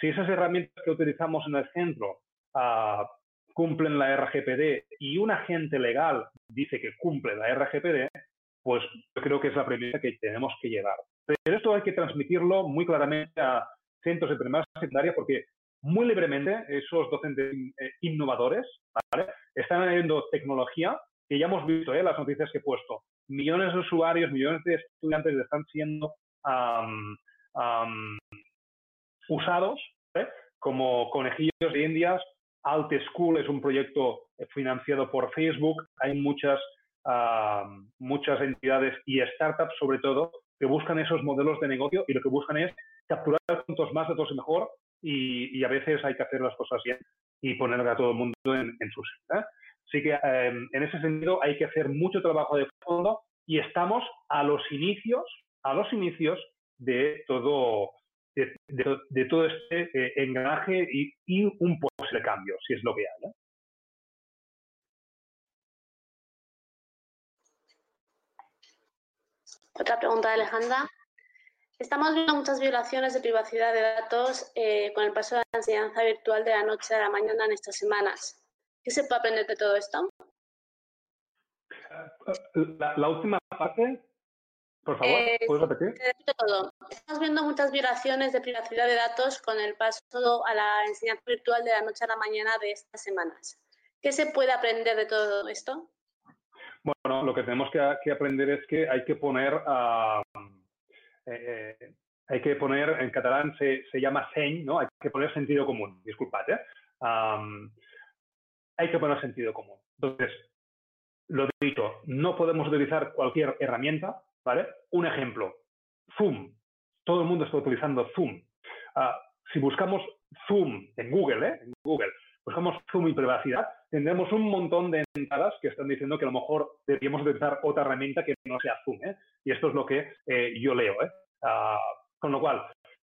Speaker 3: Si esas herramientas que utilizamos en el centro ah, cumplen la RGPD y un agente legal dice que cumple la RGPD, pues creo que es la premisa que tenemos que llevar. Pero esto hay que transmitirlo muy claramente a centros de primaria secundaria porque muy libremente esos docentes eh, innovadores están añadiendo tecnología que ya hemos visto, ¿eh? las noticias que he puesto. Millones de usuarios, millones de estudiantes están siendo usados ¿eh? como conejillos de indias. Alt School es un proyecto financiado por Facebook. Hay muchas, muchas entidades y startups, sobre todo, que buscan esos modelos de negocio y lo que buscan es capturar cuantos más datos mejor y, a veces hay que hacer las cosas bien y poner a todo el mundo en, su sitio. ¿eh? Así que em, en ese sentido hay que hacer mucho trabajo de fondo y estamos a los inicios, a los inicios de todo, de, todo este eh, y, un posible cambio, si es lo que hay.
Speaker 2: Otra pregunta de Alejandra. Estamos viendo muchas violaciones de privacidad de datos eh, con el paso de la enseñanza virtual de la noche a la mañana en estas semanas. ¿Qué se puede aprender de todo esto?
Speaker 3: La, última parte, por favor, eh, ¿puedes repetir?
Speaker 2: Te repito todo. Estamos viendo muchas violaciones de privacidad de datos con el paso a la enseñanza virtual de la noche a la mañana de estas semanas. ¿Qué se puede aprender de todo esto?
Speaker 3: Bueno, lo que tenemos que, aprender es que hay que poner a... Eh, hay que poner, en catalán se, llama seny, ¿no? Hay que poner sentido común, disculpad, ¿eh? Hay que poner sentido común. Entonces, lo dicho, no podemos utilizar cualquier herramienta, ¿vale? Un ejemplo, Zoom. Todo el mundo está utilizando Zoom. Ah, si buscamos Zoom en Google, ¿eh? En Google, buscamos Zoom y privacidad, tendremos un montón de entradas que están diciendo que a lo mejor deberíamos utilizar otra herramienta que no sea Zoom, ¿eh? Y esto es lo que eh, yo leo, ¿eh? Ah, con lo cual,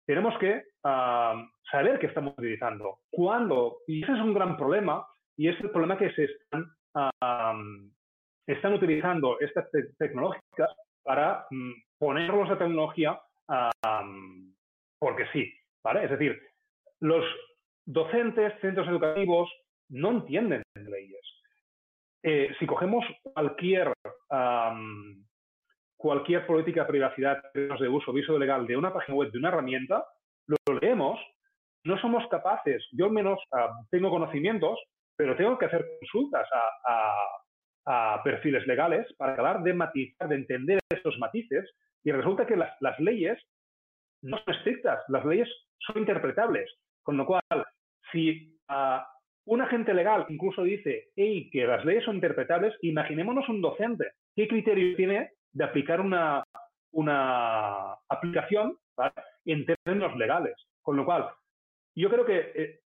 Speaker 3: tenemos que ah, saber qué estamos utilizando, cuándo, y ese es un gran problema, y es el problema que se están, están utilizando estas tecnológicas para mm, ponerlos a tecnología porque sí, ¿vale? Es decir, los docentes, centros educativos no entienden leyes. Eh, si cogemos cualquier cualquier política de privacidad de uso, viso legal de una página web, de una herramienta, lo leemos, no somos capaces, yo al menos ah, tengo conocimientos, pero tengo que hacer consultas a, perfiles legales para acabar de matizar, de entender estos matices, y resulta que las, leyes no son estrictas, las leyes son interpretables, con lo cual, si ah, un agente legal incluso dice hey, que las leyes son interpretables, imaginémonos un docente, ¿qué criterio tiene de aplicar una, una aplicación en términos legales. Con lo cual, yo creo que eh,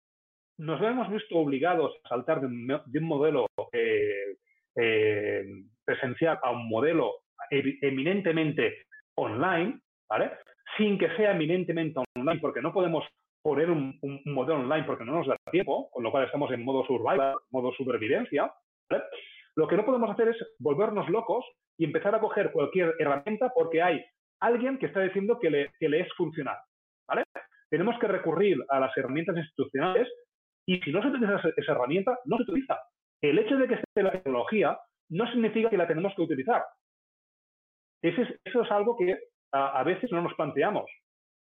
Speaker 3: nos hemos visto obligados a saltar de un, modelo eh, eh, presencial a un modelo eminentemente online, ¿vale? Sin que sea eminentemente online, porque no podemos poner un, modelo online porque no nos da tiempo, con lo cual estamos en modo survival, modo supervivencia. ¿vale? Lo que no podemos hacer es volvernos locos y empezar a coger cualquier herramienta porque hay alguien que está diciendo que le, que le es funcional. ¿vale? Tenemos que recurrir a las herramientas institucionales y si no se utiliza esa herramienta, no se utiliza. El hecho de que esté la tecnología no significa que la tenemos que utilizar. Eso es, algo que a, veces no nos planteamos.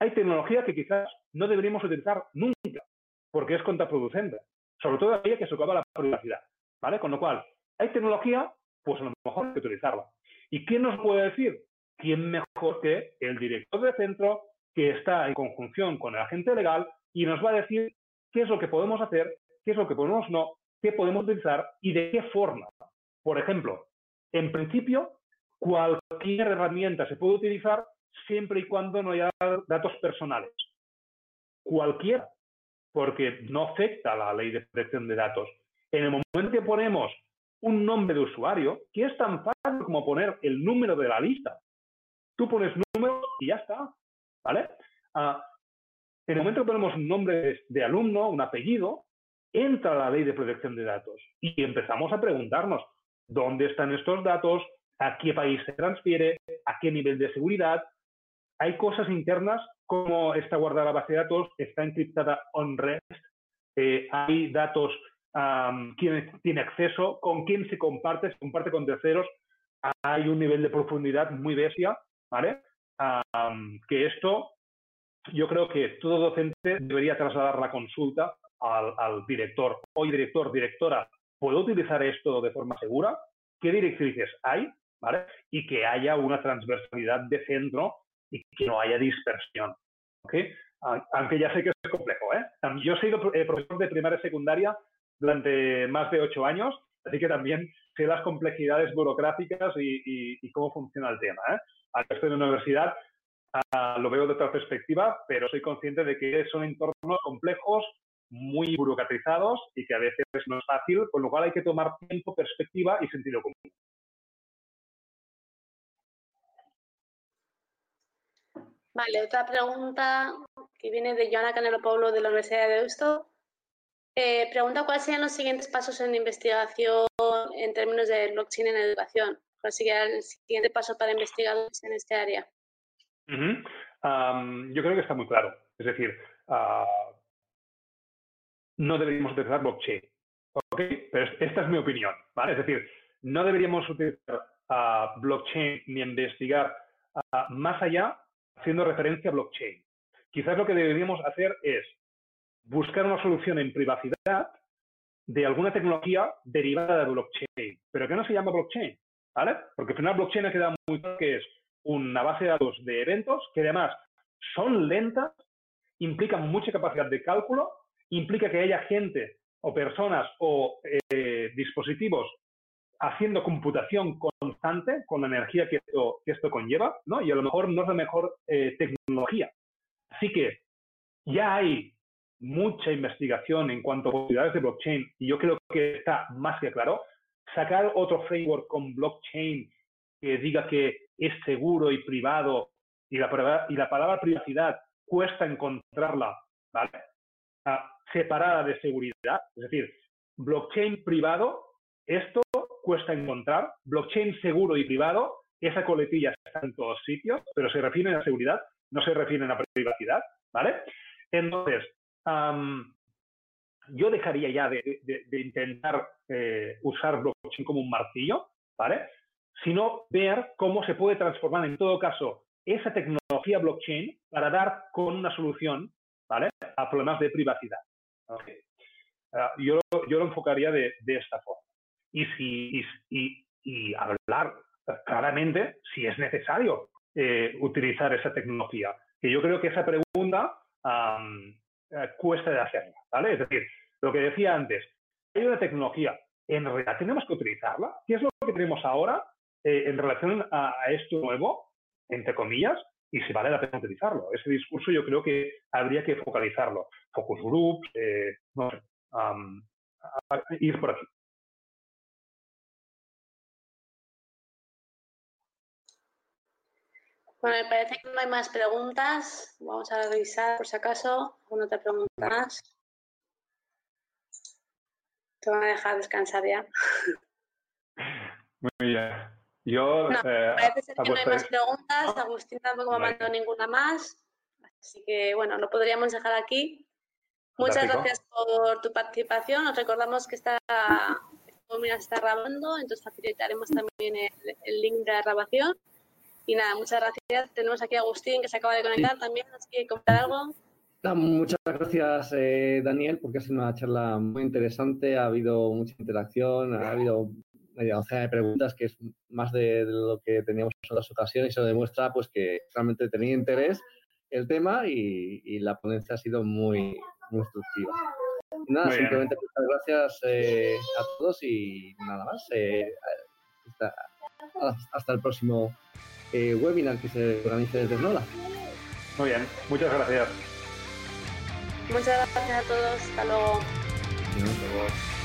Speaker 3: hay tecnología que quizás no deberíamos utilizar nunca, porque es contraproducente, sobre todo aquella que socava la privacidad, ¿vale? Con lo cual, hay tecnología, pues a lo mejor hay que utilizarla. ¿Y quién nos puede decir? ¿Quién mejor que el director de centro que está en conjunción con el agente legal y nos va a decir qué es lo que podemos hacer, qué es lo que podemos no, qué podemos utilizar y de qué forma? Por ejemplo, en principio, cualquier herramienta se puede utilizar siempre y cuando no haya datos personales. Cualquiera, porque no afecta la ley de protección de datos. En el momento que ponemos un nombre de usuario, que es tan fácil como poner el número de la lista. Tú pones número y ya está. ¿Vale? Ah, en el momento que ponemos un nombre de alumno, un apellido, entra la ley de protección de datos y empezamos a preguntarnos dónde están estos datos, a qué país se transfiere, a qué nivel de seguridad. Hay cosas internas como está guardada la base de datos, está encriptada on-rest, eh, hay datos, quién tiene acceso, con quién se comparte, se comparte con terceros, hay un nivel de profundidad muy bestia, ¿vale? que esto, yo creo que todo docente debería trasladar la consulta al, al director. Hoy, director, directora, ¿puedo utilizar esto de forma segura? ¿Qué directrices hay? ¿Vale? Y que haya una transversalidad de centro y que no haya dispersión. ¿okay? Aunque ya sé que es complejo. ¿eh? Yo he sido eh, profesor de primaria y secundaria durante más de ocho años, así que también sé las complejidades burocráticas y, cómo funciona el tema. ¿eh? Al estoy en la universidad lo veo de otra perspectiva, pero soy consciente de que son entornos complejos, muy burocratizados y que a veces no es fácil, con lo cual hay que tomar tiempo, perspectiva y sentido común.
Speaker 2: Vale, otra pregunta que viene de Joana Canelo Pablo de la Universidad de Deusto. Eh, pregunta cuáles serían los siguientes pasos en investigación en términos de blockchain en educación. ¿Cuál sería el siguiente paso para investigadores en este área?
Speaker 3: Yo creo que está muy claro. Es decir, ah, no deberíamos utilizar blockchain. Pero esta es mi opinión. ¿vale? Es decir, no deberíamos utilizar uh, blockchain ni investigar ah, más allá haciendo referencia a blockchain. Quizás lo que deberíamos hacer es buscar una solución en privacidad de alguna tecnología derivada de blockchain. ¿Pero qué no se llama blockchain? ¿Vale? Porque al final blockchain ha quedado muy claro que es una base de datos de eventos que además son lentas, implican mucha capacidad de cálculo, implica que haya gente o personas o eh, dispositivos haciendo computación constante con la energía que esto, conlleva, ¿no? Y a lo mejor no es la mejor eh, tecnología. Así que ya hay mucha investigación en cuanto a posibilidades de blockchain y yo creo que está más que claro. Sacar otro framework con blockchain que diga que es seguro y privado y la, palabra privacidad cuesta encontrarla. Ah, separada de seguridad, es decir, blockchain privado, esto cuesta encontrar, blockchain seguro y privado, esa coletilla está en todos sitios, pero se refieren a seguridad, no se refieren a privacidad, ¿vale? Entonces, yo dejaría ya de, intentar eh, usar blockchain como un martillo, ¿vale? Sino ver cómo se puede transformar en todo caso esa tecnología blockchain para dar con una solución, ¿vale? A problemas de privacidad. Ah, yo, yo, lo enfocaría de, esta forma. Y, si, y, hablar claramente si es necesario eh, utilizar esa tecnología. Que yo creo que esa pregunta eh, cuesta de hacerla, ¿vale? Es decir, lo que decía antes, hay una tecnología, ¿en realidad tenemos que utilizarla? ¿Qué es lo que tenemos ahora eh, en relación a, esto nuevo, entre comillas, y si vale la pena utilizarlo? Ese discurso yo creo que habría que focalizarlo. Focus groups, eh, no sé, ir por aquí.
Speaker 2: Bueno, me parece que no hay más preguntas. Vamos a revisar por si acaso. ¿Alguna otra pregunta más? Te van a dejar descansar ya. <laughs>
Speaker 3: Muy bien. Yo.
Speaker 2: No, eh, parece que no hay más preguntas. Agustín tampoco me ha mandado ninguna más. Así que, bueno, lo podríamos dejar aquí. Muchas gracias por tu participación. Os recordamos que esta webinar está grabando, entonces facilitaremos también el link de la grabación. Y nada, muchas gracias. Tenemos aquí a Agustín que se acaba de conectar también, así que comentar algo.
Speaker 4: Muchas gracias, eh, Daniel, porque ha sido una charla muy interesante. Ha habido mucha interacción, ha habido media docena de preguntas, que es más de, lo que teníamos en otras ocasiones. Y eso demuestra pues, que realmente tenía interés el tema y, la ponencia ha sido muy, muy instructiva. Nada, simplemente muchas gracias eh, a todos y nada más. Eh, hasta, el próximo webinar que se organice desde Nola.
Speaker 3: Muy bien, muchas gracias.
Speaker 2: Muchas gracias a todos. Hasta luego.
Speaker 4: Hasta luego.